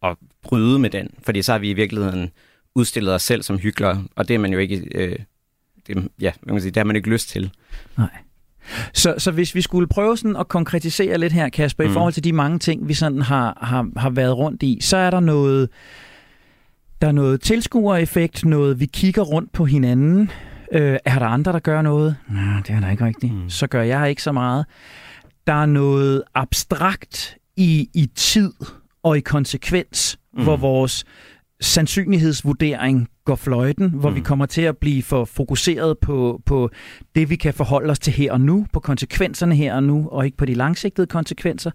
og bryde med den, fordi så har vi i virkeligheden udstillet os selv som hyklere, og det er man jo ikke øh, det, ja, man kan sige, det har man ikke lyst til. Nej. Så, så hvis vi skulle prøve sådan at konkretisere lidt her, Kasper, mm. i forhold til de mange ting, vi sådan har, har, har været rundt i, så er der noget, der er noget tilskuereffekt, noget vi kigger rundt på hinanden. Øh, er der andre, der gør noget? Nej, det er der ikke rigtigt. Mm. Så gør jeg ikke så meget. Der er noget abstrakt i, i tid og i konsekvens, mm. hvor vores sandsynlighedsvurdering går fløjten, hvor mm. vi kommer til at blive for fokuseret på, på det, vi kan forholde os til her og nu, på konsekvenserne her og nu, og ikke på de langsigtede konsekvenser.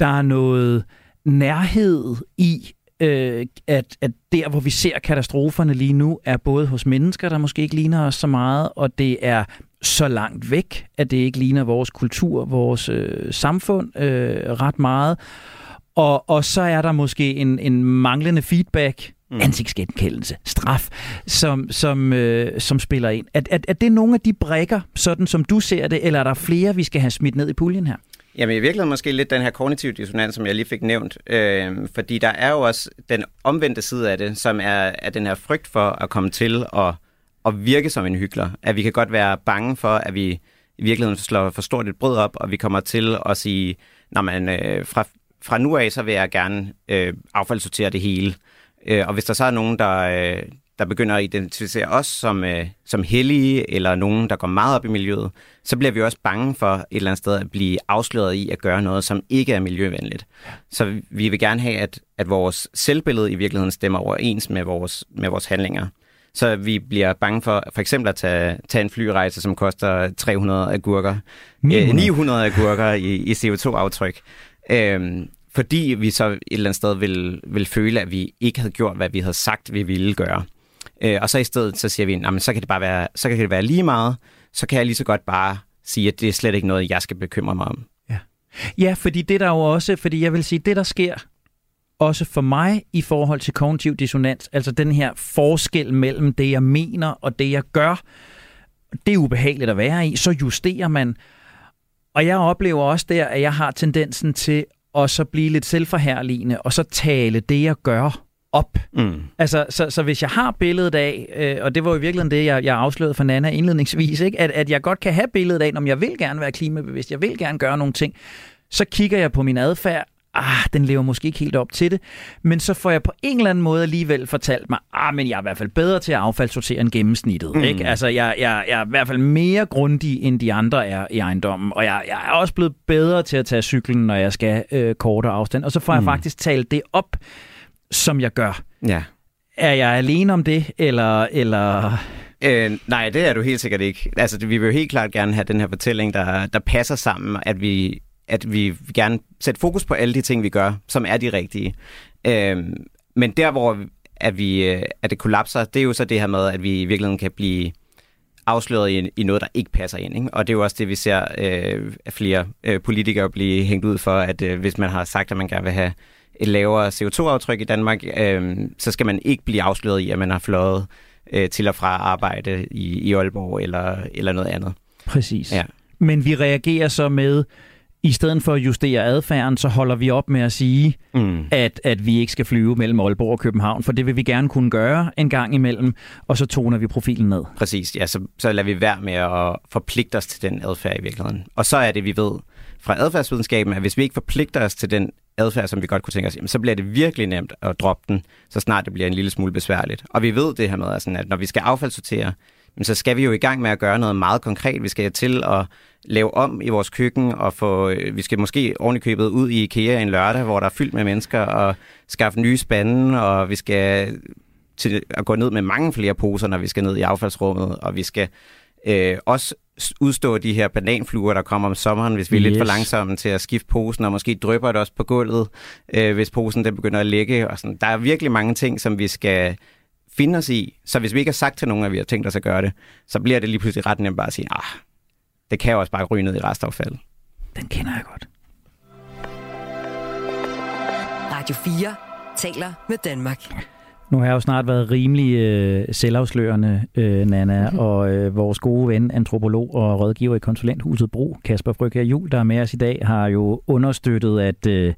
Der er noget nærhed i, øh, at, at der, hvor vi ser katastroferne lige nu, er både hos mennesker, der måske ikke ligner os så meget, og det er så langt væk, at det ikke ligner vores kultur, vores øh, samfund øh, ret meget. Og, og så er der måske en, en manglende feedback, mm. ansigtsgenkendelse, straf, som, som, øh, som spiller ind. Er, er, er det nogle af de brækker, sådan som du ser det, eller er der flere, vi skal have smidt ned i puljen her? Jamen i virkeligheden måske lidt den her kognitive dissonans, som jeg lige fik nævnt. Øh, fordi der er jo også den omvendte side af det, som er, er den her frygt for at komme til at, at virke som en hyggelig. At vi kan godt være bange for, at vi i virkeligheden slår for stort et brød op, og vi kommer til at sige, når man øh, fra fra nu af, så vil jeg gerne øh, affaldssortere det hele. Øh, og hvis der så er nogen, der, øh, der begynder at identificere os som, øh, som hellige, eller nogen, der går meget op i miljøet, så bliver vi også bange for et eller andet sted at blive afsløret i at gøre noget, som ikke er miljøvenligt. Så vi vil gerne have, at, at vores selvbillede i virkeligheden stemmer overens med vores, med vores handlinger. Så vi bliver bange for for eksempel at tage, tage en flyrejse, som koster 300 agurker, 900, øh, 900 agurker i, i CO2-aftryk. Øhm, fordi vi så et eller andet sted vil, vil føle, at vi ikke havde gjort, hvad vi havde sagt, vi ville gøre. Øh, og så i stedet, så siger vi, så kan det bare være, så kan det være lige meget, så kan jeg lige så godt bare sige, at det er slet ikke noget, jeg skal bekymre mig om. Ja, ja fordi det der jo også, fordi jeg vil sige, det der sker også for mig i forhold til kognitiv dissonans, altså den her forskel mellem det, jeg mener og det, jeg gør, det er ubehageligt at være i, så justerer man. Og jeg oplever også der, at jeg har tendensen til at så blive lidt selvforherligende, og så tale det, jeg gør, op. Mm. Altså, så, så hvis jeg har billedet af, øh, og det var jo virkelig det, jeg, jeg afslørede for Nana indledningsvis, ikke? At, at jeg godt kan have billedet af, om jeg vil gerne være klimabevidst, jeg vil gerne gøre nogle ting, så kigger jeg på min adfærd, ah, den lever måske ikke helt op til det, men så får jeg på en eller anden måde alligevel fortalt mig, ah, men jeg er i hvert fald bedre til at affaldssortere end gennemsnittet. Mm. Ikke? Altså, jeg, jeg, jeg er i hvert fald mere grundig, end de andre er i ejendommen, og jeg, jeg er også blevet bedre til at tage cyklen, når jeg skal øh, kortere afstand, og så får mm. jeg faktisk talt det op, som jeg gør. Ja. Er jeg alene om det, eller... eller... Øh, nej, det er du helt sikkert ikke. Altså, vi vil jo helt klart gerne have den her fortælling, der, der passer sammen, at vi, at vi gerne sætter fokus på alle de ting, vi gør, som er de rigtige. Øh, men der, hvor at, vi, øh, at det kollapser, det er jo så det her med, at vi i virkeligheden kan blive afsløret i, i noget, der ikke passer ind. Ikke? Og det er jo også det, vi ser øh, flere øh, politikere blive hængt ud for, at øh, hvis man har sagt, at man gerne vil have et lavere CO2-aftryk i Danmark, øh, så skal man ikke blive afsløret i, at man har fløjet øh, til og fra arbejde i, i Aalborg eller, eller noget andet. Præcis. Ja. Men vi reagerer så med, i stedet for at justere adfærden, så holder vi op med at sige, mm. at, at vi ikke skal flyve mellem Aalborg og København, for det vil vi gerne kunne gøre en gang imellem, og så toner vi profilen ned. Præcis, ja, så, så lader vi være med at forpligte os til den adfærd i virkeligheden. Og så er det, vi ved fra adfærdsvidenskaben, at hvis vi ikke forpligter os til den adfærd, som vi godt kunne tænke os, jamen, så bliver det virkelig nemt at droppe den, så snart det bliver en lille smule besværligt. Og vi ved det her med, altså, at når vi skal affaldssortere, så skal vi jo i gang med at gøre noget meget konkret. Vi skal til at lave om i vores køkken, og få, øh, vi skal måske ordentligt ud i IKEA en lørdag, hvor der er fyldt med mennesker, og skaffe nye spande, og vi skal til at gå ned med mange flere poser, når vi skal ned i affaldsrummet, og vi skal øh, også udstå de her bananfluer, der kommer om sommeren, hvis vi er yes. lidt for langsomme til at skifte posen, og måske drypper det også på gulvet, øh, hvis posen den begynder at lægge. Og sådan. Der er virkelig mange ting, som vi skal finde os i. Så hvis vi ikke har sagt til nogen, at vi har tænkt os at gøre det, så bliver det lige pludselig ret nemt bare at sige, ah, det kan jo også bare ryge ned i restaffald. Den kender jeg godt. Radio 4 taler med Danmark. Nu har jeg jo snart været rimelig øh, selvafslørende, øh, Nana, mm-hmm. og øh, vores gode ven, antropolog og rådgiver i konsulenthuset Bro, Kasper Frøkær Jul, der er med os i dag, har jo understøttet, at øh,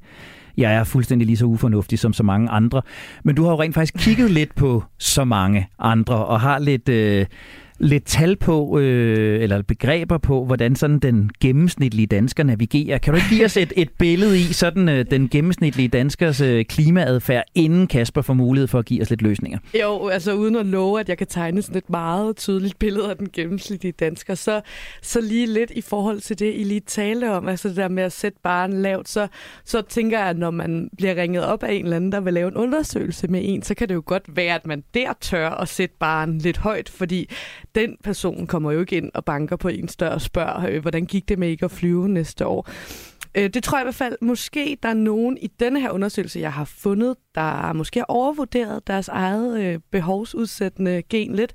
jeg er fuldstændig lige så ufornuftig som så mange andre. Men du har jo rent faktisk kigget lidt på så mange andre, og har lidt... Øh, lidt tal på, øh, eller begreber på, hvordan sådan den gennemsnitlige dansker navigerer. Kan du ikke give os et, et billede i sådan øh, den gennemsnitlige danskers øh, klimaadfærd, inden Kasper får mulighed for at give os lidt løsninger? Jo, altså uden at love, at jeg kan tegne sådan et meget tydeligt billede af den gennemsnitlige dansker, så, så lige lidt i forhold til det, I lige talte om, altså det der med at sætte barn lavt, så, så tænker jeg, at når man bliver ringet op af en eller anden, der vil lave en undersøgelse med en, så kan det jo godt være, at man der tør at sætte barn lidt højt, fordi den person kommer jo ikke ind og banker på en større og spørger, øh, hvordan gik det med ikke at flyve næste år. Øh, det tror jeg i hvert fald, måske der er nogen i denne her undersøgelse, jeg har fundet, der måske har overvurderet deres eget øh, behovsudsættende gen lidt.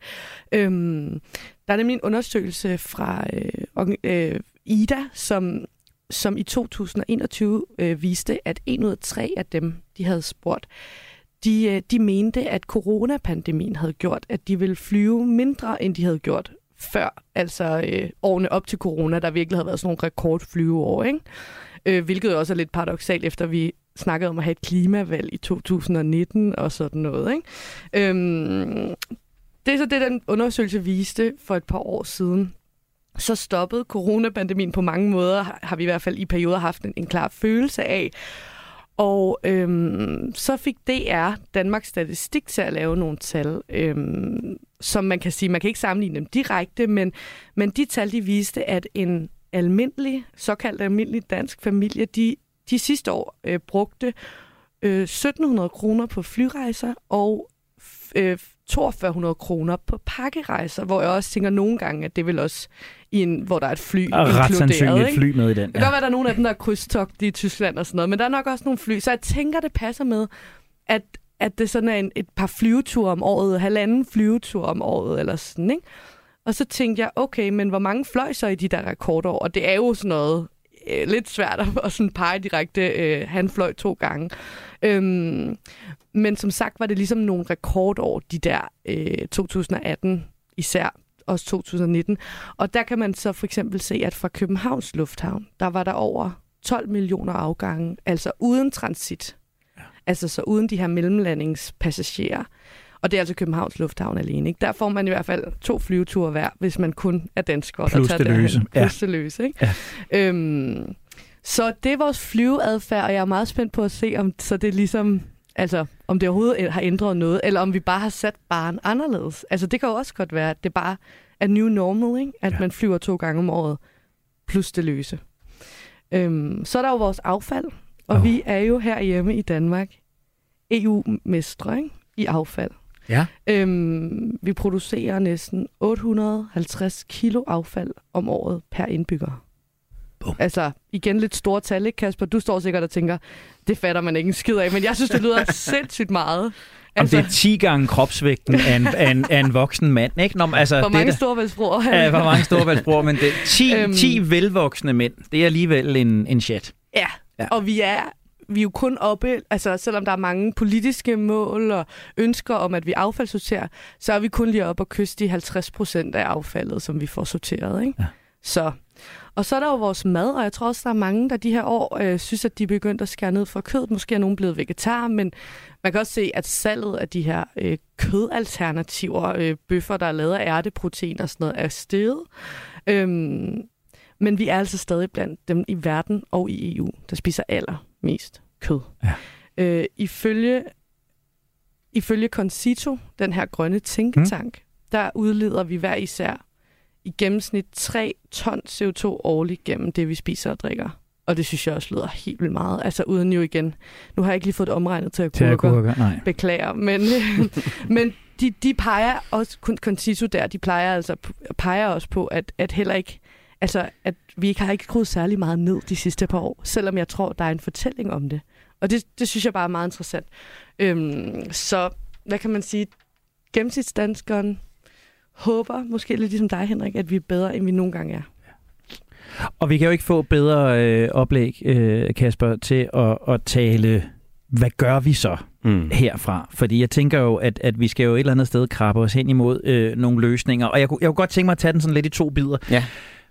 Øhm, der er nemlig en undersøgelse fra øh, øh, Ida, som som i 2021 øh, viste, at en ud af tre af dem, de havde spurgt, øh, de øh, de mente, at coronapandemien havde gjort, at de ville flyve mindre, end de havde gjort før. Altså øh, årene op til corona, der virkelig havde været sådan nogle rekordflyveår, ikke? Øh, hvilket også er lidt paradoxalt, efter vi snakkede om at have et klimavalg i 2019 og sådan noget. Ikke? Øhm, det er så det, den undersøgelse viste for et par år siden. Så stoppede coronapandemien på mange måder, har vi i hvert fald i perioder haft en, en klar følelse af. Og øhm, så fik DR Danmarks Statistik til at lave nogle tal, øhm, som man kan sige, man kan ikke sammenligne dem direkte, men, men de tal, de viste, at en almindelig, såkaldt almindelig dansk familie, de, de sidste år øh, brugte øh, 1700 kroner på flyrejser og øh, 4200 kroner på pakkerejser, hvor jeg også tænker nogle gange, at det vil også i en, hvor der er et fly og ret sandsynligt et fly med i den. Ja. Det kan godt være, der er nogle af dem, der er krydstogt i Tyskland og sådan noget, men der er nok også nogle fly. Så jeg tænker, det passer med, at, at det sådan er en, et par flyveture om året, halvanden flyvetur om året eller sådan, ikke? Og så tænkte jeg, okay, men hvor mange fløj så i de der rekordår? Og det er jo sådan noget øh, lidt svært at, at sådan pege direkte. Øh, han fløj to gange. Øhm, men som sagt var det ligesom nogle rekordår, de der øh, 2018 især også 2019. Og der kan man så for eksempel se, at fra Københavns Lufthavn, der var der over 12 millioner afgange, altså uden transit. Ja. Altså så uden de her mellemlandingspassagerer. Og det er altså Københavns Lufthavn alene. Ikke? Der får man i hvert fald to flyveture hver, hvis man kun er dansker. Plus det løse. Plus ja. det løse. Ikke? Ja. Øhm, så det er vores flyveadfærd, og jeg er meget spændt på at se, om så det ligesom Altså, om det overhovedet har ændret noget, eller om vi bare har sat barn anderledes. Altså, det kan jo også godt være, at det bare er new normal, ikke? At ja. man flyver to gange om året, plus det løse. Øhm, så er der jo vores affald, og oh. vi er jo herhjemme i Danmark EU-mestre i affald. Ja. Øhm, vi producerer næsten 850 kilo affald om året per indbygger. Boom. Altså, igen lidt store tal, ikke Kasper? Du står sikkert og tænker, det fatter man ikke en skid af, men jeg synes, det lyder sindssygt meget. Altså, Om det er 10 gange kropsvægten af en, af en, af en voksen mand, ikke? Nå, altså, hvor mange storvældsbror? Ja, hvor mange storvældsbror, men det 10, øhm, 10 velvoksne mænd, det er alligevel en, en chat. Ja, ja, og vi er vi er jo kun oppe, altså selvom der er mange politiske mål og ønsker om, at vi affaldssorterer, så er vi kun lige oppe og kysse de 50 procent af affaldet, som vi får sorteret. Ikke? Ja. Så og så er der jo vores mad, og jeg tror også, der er mange, der de her år øh, synes, at de er begyndt at skære ned fra kød. Måske er nogen blevet vegetar, men man kan også se, at salget af de her øh, kødalternativer, øh, bøffer, der er lavet af ærteprotein og sådan noget, er steget. Øhm, men vi er altså stadig blandt dem i verden og i EU, der spiser allermest kød. Ja. Øh, ifølge, ifølge Concito, den her grønne tænketank, mm. der udleder vi hver især i gennemsnit 3 ton CO2 årligt gennem det, vi spiser og drikker. Og det synes jeg også lyder helt vildt meget. Altså uden jo igen, nu har jeg ikke lige fået det omregnet til at kunne kurker. Nej. Beklager. Men, men de, de peger også, Concito der, de plejer altså, peger også på, at, at heller ikke, altså, at vi ikke har ikke skruet særlig meget ned de sidste par år, selvom jeg tror, der er en fortælling om det. Og det, det synes jeg bare er meget interessant. Øhm, så hvad kan man sige? Gennemsnitsdanskeren håber, måske lidt ligesom dig, Henrik, at vi er bedre, end vi nogle gange er. Og vi kan jo ikke få bedre øh, oplæg, øh, Kasper, til at, at tale, hvad gør vi så mm. herfra? Fordi jeg tænker jo, at, at vi skal jo et eller andet sted krabbe os hen imod øh, nogle løsninger. Og jeg, jeg kunne godt tænke mig at tage den sådan lidt i to bidder. Ja.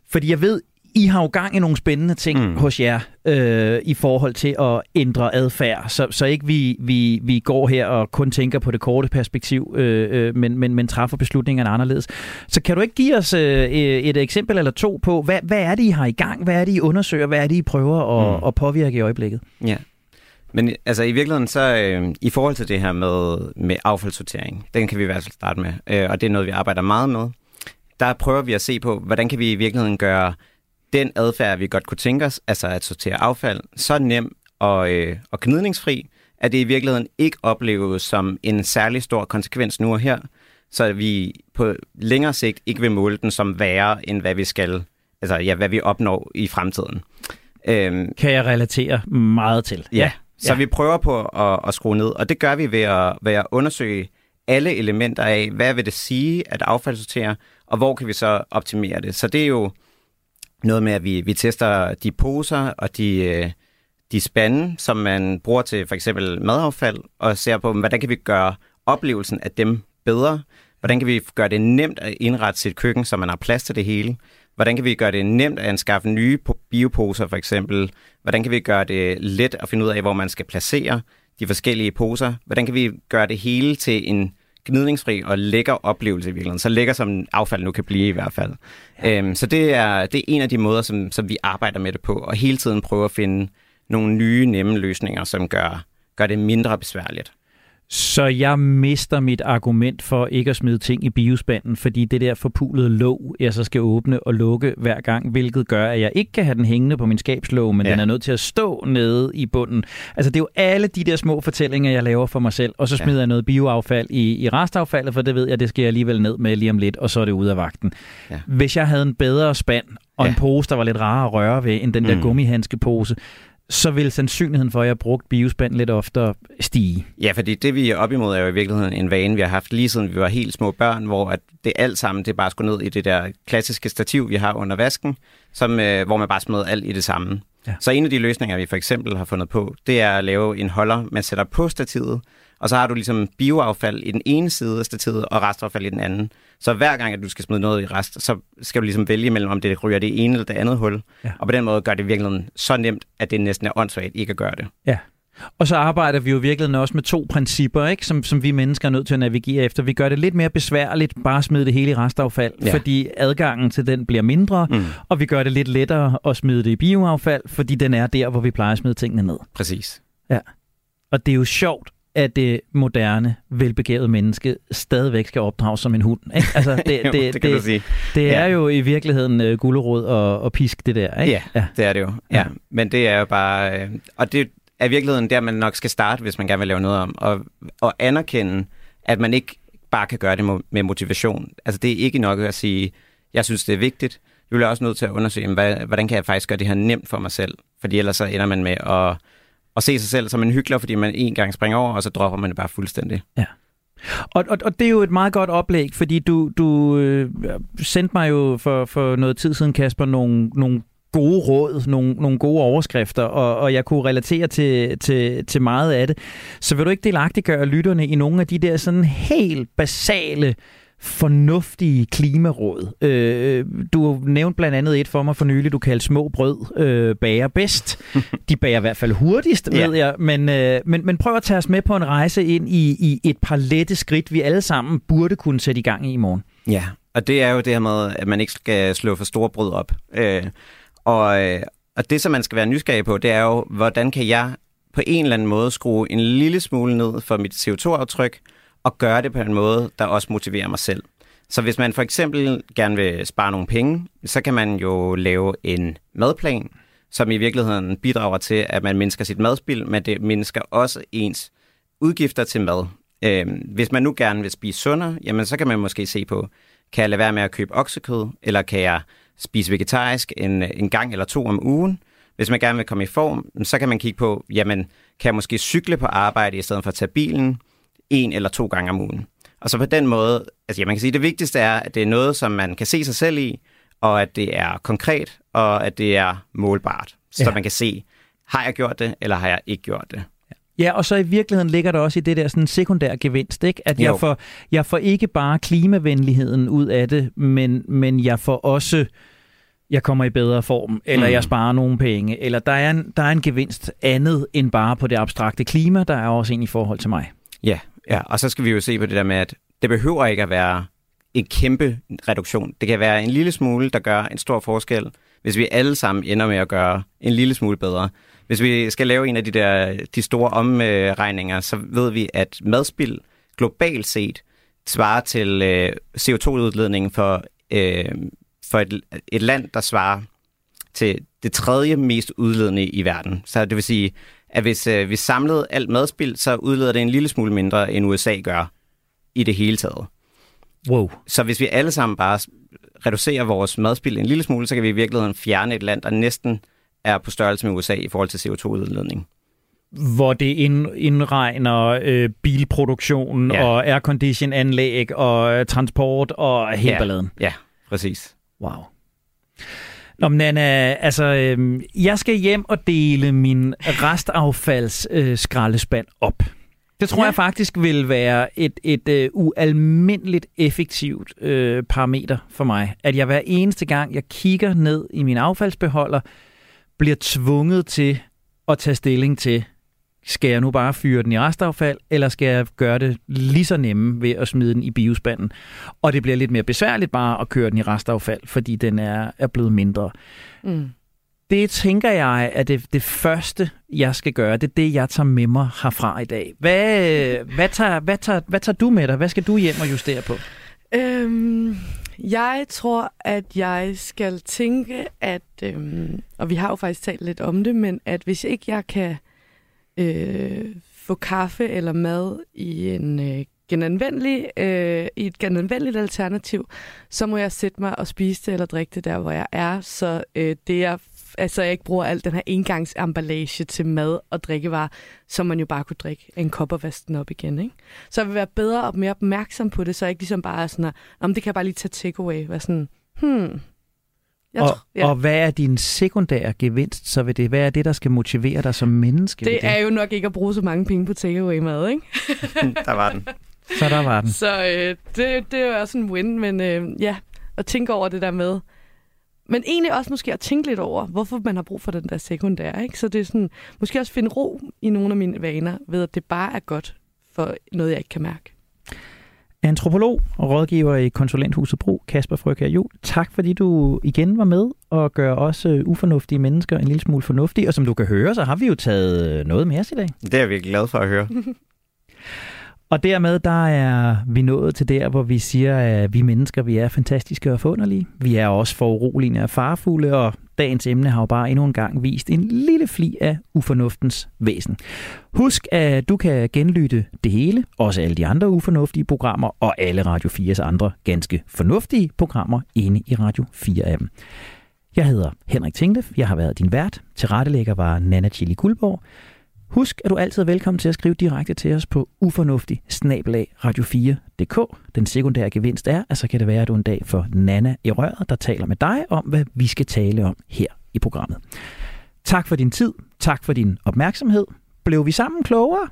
Fordi jeg ved, i har jo gang i nogle spændende ting mm. hos jer øh, i forhold til at ændre adfærd, så, så ikke vi, vi, vi går her og kun tænker på det korte perspektiv, øh, øh, men, men, men træffer beslutningerne anderledes. Så kan du ikke give os øh, et eksempel eller to på, hvad, hvad er det, I har i gang? Hvad er det, I undersøger? Hvad er det, I prøver at, mm. at påvirke i øjeblikket? Ja. Men altså i virkeligheden så, øh, i forhold til det her med, med affaldssortering, den kan vi i hvert fald starte med, øh, og det er noget, vi arbejder meget med. Der prøver vi at se på, hvordan kan vi i virkeligheden gøre den adfærd, vi godt kunne tænke os, altså at sortere affald, så nem og, øh, og knidningsfri, at det i virkeligheden ikke opleves som en særlig stor konsekvens nu og her, så vi på længere sigt ikke vil måle den som værre, end hvad vi skal, altså ja, hvad vi opnår i fremtiden. Øhm, kan jeg relatere meget til. Ja, ja. så ja. vi prøver på at, at skrue ned, og det gør vi ved at, ved at undersøge alle elementer af, hvad vil det sige at affaldssortere, og hvor kan vi så optimere det. Så det er jo noget med, at vi, vi tester de poser og de, øh, de spande, som man bruger til for eksempel madaffald, og ser på, hvordan kan vi gøre oplevelsen af dem bedre? Hvordan kan vi gøre det nemt at indrette sit køkken, så man har plads til det hele? Hvordan kan vi gøre det nemt at anskaffe nye bioposer, for eksempel? Hvordan kan vi gøre det let at finde ud af, hvor man skal placere de forskellige poser? Hvordan kan vi gøre det hele til en gnidningsfri og lækker oplevelse i virkeligheden. Så lækker som affald nu kan blive i hvert fald. Ja. Øhm, så det er, det er en af de måder, som, som vi arbejder med det på, og hele tiden prøve at finde nogle nye, nemme løsninger, som gør, gør det mindre besværligt. Så jeg mister mit argument for ikke at smide ting i biospanden, fordi det der forpulede låg, jeg så skal åbne og lukke hver gang, hvilket gør, at jeg ikke kan have den hængende på min skabslåg, men ja. den er nødt til at stå nede i bunden. Altså det er jo alle de der små fortællinger, jeg laver for mig selv, og så smider ja. jeg noget bioaffald i, i restaffaldet, for det ved jeg, det skal jeg alligevel ned med lige om lidt, og så er det ud af vagten. Ja. Hvis jeg havde en bedre spand, og ja. en pose, der var lidt rarere at røre ved, end den der mm. gummihandske pose, så vil sandsynligheden for, at jeg har brugt biospand lidt oftere stige. Ja, fordi det vi er op imod er jo i virkeligheden en vane, vi har haft lige siden vi var helt små børn, hvor at det alt sammen det bare skulle ned i det der klassiske stativ, vi har under vasken, som, øh, hvor man bare smider alt i det samme. Ja. Så en af de løsninger, vi for eksempel har fundet på, det er at lave en holder, man sætter på stativet, og så har du ligesom bioaffald i den ene side af stativet, og restaffald i den anden. Så hver gang, at du skal smide noget i rest, så skal du ligesom vælge mellem, om det ryger det ene eller det andet hul. Ja. Og på den måde gør det virkelig så nemt, at det næsten er åndssvagt ikke at gøre det. Ja. Og så arbejder vi jo i virkeligheden også med to principper, ikke? Som, som vi mennesker er nødt til at navigere efter. Vi gør det lidt mere besværligt bare at smide det hele i restaffald, ja. Ja. fordi adgangen til den bliver mindre, Mm. og vi gør det lidt lettere at smide det i bioaffald, fordi den er der, hvor vi plejer at smide tingene ned. Præcis. Og det er jo sjovt, at det moderne, velbegavede menneske stadigvæk skal opdrages som en hund. Ikke? Altså, det, Jo, det, det kan det, sige. det er Ja. jo i virkeligheden uh, gulerod og, og pisk, det der. Ikke? Ja, ja. det er det jo. Ja. Ja. Men det er jo bare... Øh, og det er i virkeligheden der, man nok skal starte, hvis man gerne vil lave noget om. Og, og anerkende, at man ikke bare kan gøre det med motivation. Altså det er ikke nok at sige, jeg synes, det er vigtigt. Du bliver også nødt til at undersøge, hvad, hvordan kan jeg faktisk gøre det her nemt for mig selv? Fordi ellers så ender man med at, at se sig selv som en hyggelig, fordi man en gang springer over, og så dropper man det bare fuldstændig. Ja. Og, og, og det er jo et meget godt oplæg, fordi du, du øh, sendte mig jo for, for noget tid siden, Kasper, nogle, nogle gode råd, nogle, nogle gode overskrifter, og, og jeg kunne relatere til, til, til meget af det. Så vil du ikke delagtiggøre lytterne i nogle af de der sådan helt basale fornuftige klimaråd. Øh, du nævnte blandt andet et for mig for nylig, du kaldte små brød øh, bager bedst. De bager i hvert fald hurtigst, Ja. ved jeg, men, øh, men, men prøv at tage os med på en rejse ind i, i et par lette skridt, vi alle sammen burde kunne sætte i gang i i morgen. Ja, og det er jo det her med, at man ikke skal slå for store brød op. Øh, og, øh, og det, som man skal være nysgerrig på, det er jo, hvordan kan jeg på en eller anden måde skrue en lille smule ned for mit CO2-aftryk, og gøre det på en måde, der også motiverer mig selv. Så hvis man for eksempel gerne vil spare nogle penge, så kan man jo lave en madplan, som i virkeligheden bidrager til, at man mindsker sit madspild, men det mindsker også ens udgifter til mad. Øh, hvis man nu gerne vil spise sundere, jamen så kan man måske se på, kan jeg lade være med at købe oksekød, eller kan jeg spise vegetarisk en, en gang eller to om ugen? Hvis man gerne vil komme i form, så kan man kigge på, jamen kan jeg måske cykle på arbejde i stedet for at tage bilen en eller to gange om ugen? Og så på den måde, altså ja, man kan sige, at det vigtigste er, at det er noget, som man kan se sig selv i, og at det er konkret, og at det er målbart. Så Ja. man kan se, har jeg gjort det, eller har jeg ikke gjort det? Ja, og så i virkeligheden ligger der også i det der sådan sekundær gevinst, ikke? At jeg får, jeg får ikke bare klimavenligheden ud af det, men, men jeg får også, jeg kommer i bedre form, eller Mm. jeg sparer nogle penge, eller der er, en, der er en gevinst andet end bare på det abstrakte klima, der er også en i forhold til mig. Ja, ja, og så skal vi jo se på det der med, at det behøver ikke at være en kæmpe reduktion. Det kan være en lille smule, der gør en stor forskel, hvis vi alle sammen ender med at gøre en lille smule bedre. Hvis vi skal lave en af de der de store omregninger, så ved vi, at madspild globalt set svarer til øh, CO2-udledningen for, øh, for et, et land, der svarer til det tredje mest udledende i verden. Så det vil sige, at hvis øh, vi samlede alt madspild, så udleder det en lille smule mindre, end USA gør i det hele taget. Wow. Så hvis vi alle sammen bare reducerer vores madspild en lille smule, så kan vi i virkeligheden fjerne et land, der næsten er på størrelse med USA i forhold til CO2-udledning. Hvor det ind, indregner øh, bilproduktion Ja. og aircondition-anlæg og øh, transport og hele Ja. balladen. Ja, præcis. Wow. Nå, men Nana, altså, øh, jeg skal hjem og dele min restaffalds øh, op. Det tror. Ja. jeg faktisk vil være et, et øh, ualmindeligt effektivt øh, parameter for mig. At jeg hver eneste gang, jeg kigger ned i min affaldsbeholder, bliver tvunget til at tage stilling til, skal jeg nu bare fyre den i restaffald, eller skal jeg gøre det lige så nemme ved at smide den i biospanden? Og det bliver lidt mere besværligt bare at køre den i restaffald, fordi den er, er blevet mindre. Mm. Det tænker jeg er det, det første, jeg skal gøre. Det er det, jeg tager med mig herfra i dag. Hvad, hvad, tager, hvad, tager, hvad tager du med dig? Hvad skal du hjem og justere på? Øhm, jeg tror, at jeg skal tænke, at, øhm, og vi har jo faktisk talt lidt om det, men at hvis ikke jeg kan øh, få kaffe eller mad i en øh, genanvendelig, øh, i et genanvendeligt alternativ, så må jeg sætte mig og spise det eller drikke det der, hvor jeg er, så øh, det er altså jeg ikke bruger al den her engangsemballage til mad og drikkevarer, som man jo bare kunne drikke en kop og vaske den op igen. Ikke? Så jeg vil være bedre og mere opmærksom på det, så jeg ikke ligesom bare er sådan, at, om det kan jeg bare lige tage takeaway. Være sådan, hmm. Jeg og, tror, ja. og hvad er din sekundære gevinst så ved det? Hvad er det, der skal motivere dig som menneske? ved det er jo nok ikke at bruge så mange penge på takeaway mad, ikke? Der var den. Så der var den. Så øh, det, det er jo også en win, men øh, ja, at tænke over det der med. Men egentlig også måske at tænke lidt over, hvorfor man har brug for den der sekundære. Ikke? Så det er sådan, måske også finde ro i nogle af mine vaner, ved at det bare er godt for noget, jeg ikke kan mærke. Antropolog og rådgiver i konsulenthuset Bro, Kasper Frøkær Jul. Tak fordi du igen var med og gør også øh, ufornuftige mennesker en lille smule fornuftige. Og som du kan høre, så har vi jo taget øh, noget med os i dag. Det er jeg virkelig glad for at høre. Og dermed der er vi nået til der, hvor vi siger, at vi mennesker vi er fantastiske og forunderlige. Vi er også for urolige og farfulde, og dagens emne har jo bare endnu en gang vist en lille fli af ufornuftens væsen. Husk, at du kan genlytte det hele, også alle de andre ufornuftige programmer, og alle Radio 4's andre ganske fornuftige programmer inde i Radio 4-appen. Jeg hedder Henrik Tinglef, jeg har været din vært. Tilrettelægger var Nana Chili Guldborg. Husk, at du altid er velkommen til at skrive direkte til os på ufornuftig radio4.dk. Den sekundære gevinst er, at så kan det være, at du en dag får Nana i røret, der taler med dig om, hvad vi skal tale om her i programmet. Tak for din tid. Tak for din opmærksomhed. Blev vi sammen klogere?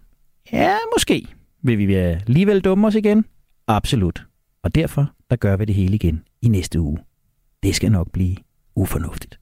Ja, måske. Vil vi alligevel dumme os igen? Absolut. Og derfor, der gør vi det hele igen i næste uge. Det skal nok blive ufornuftigt.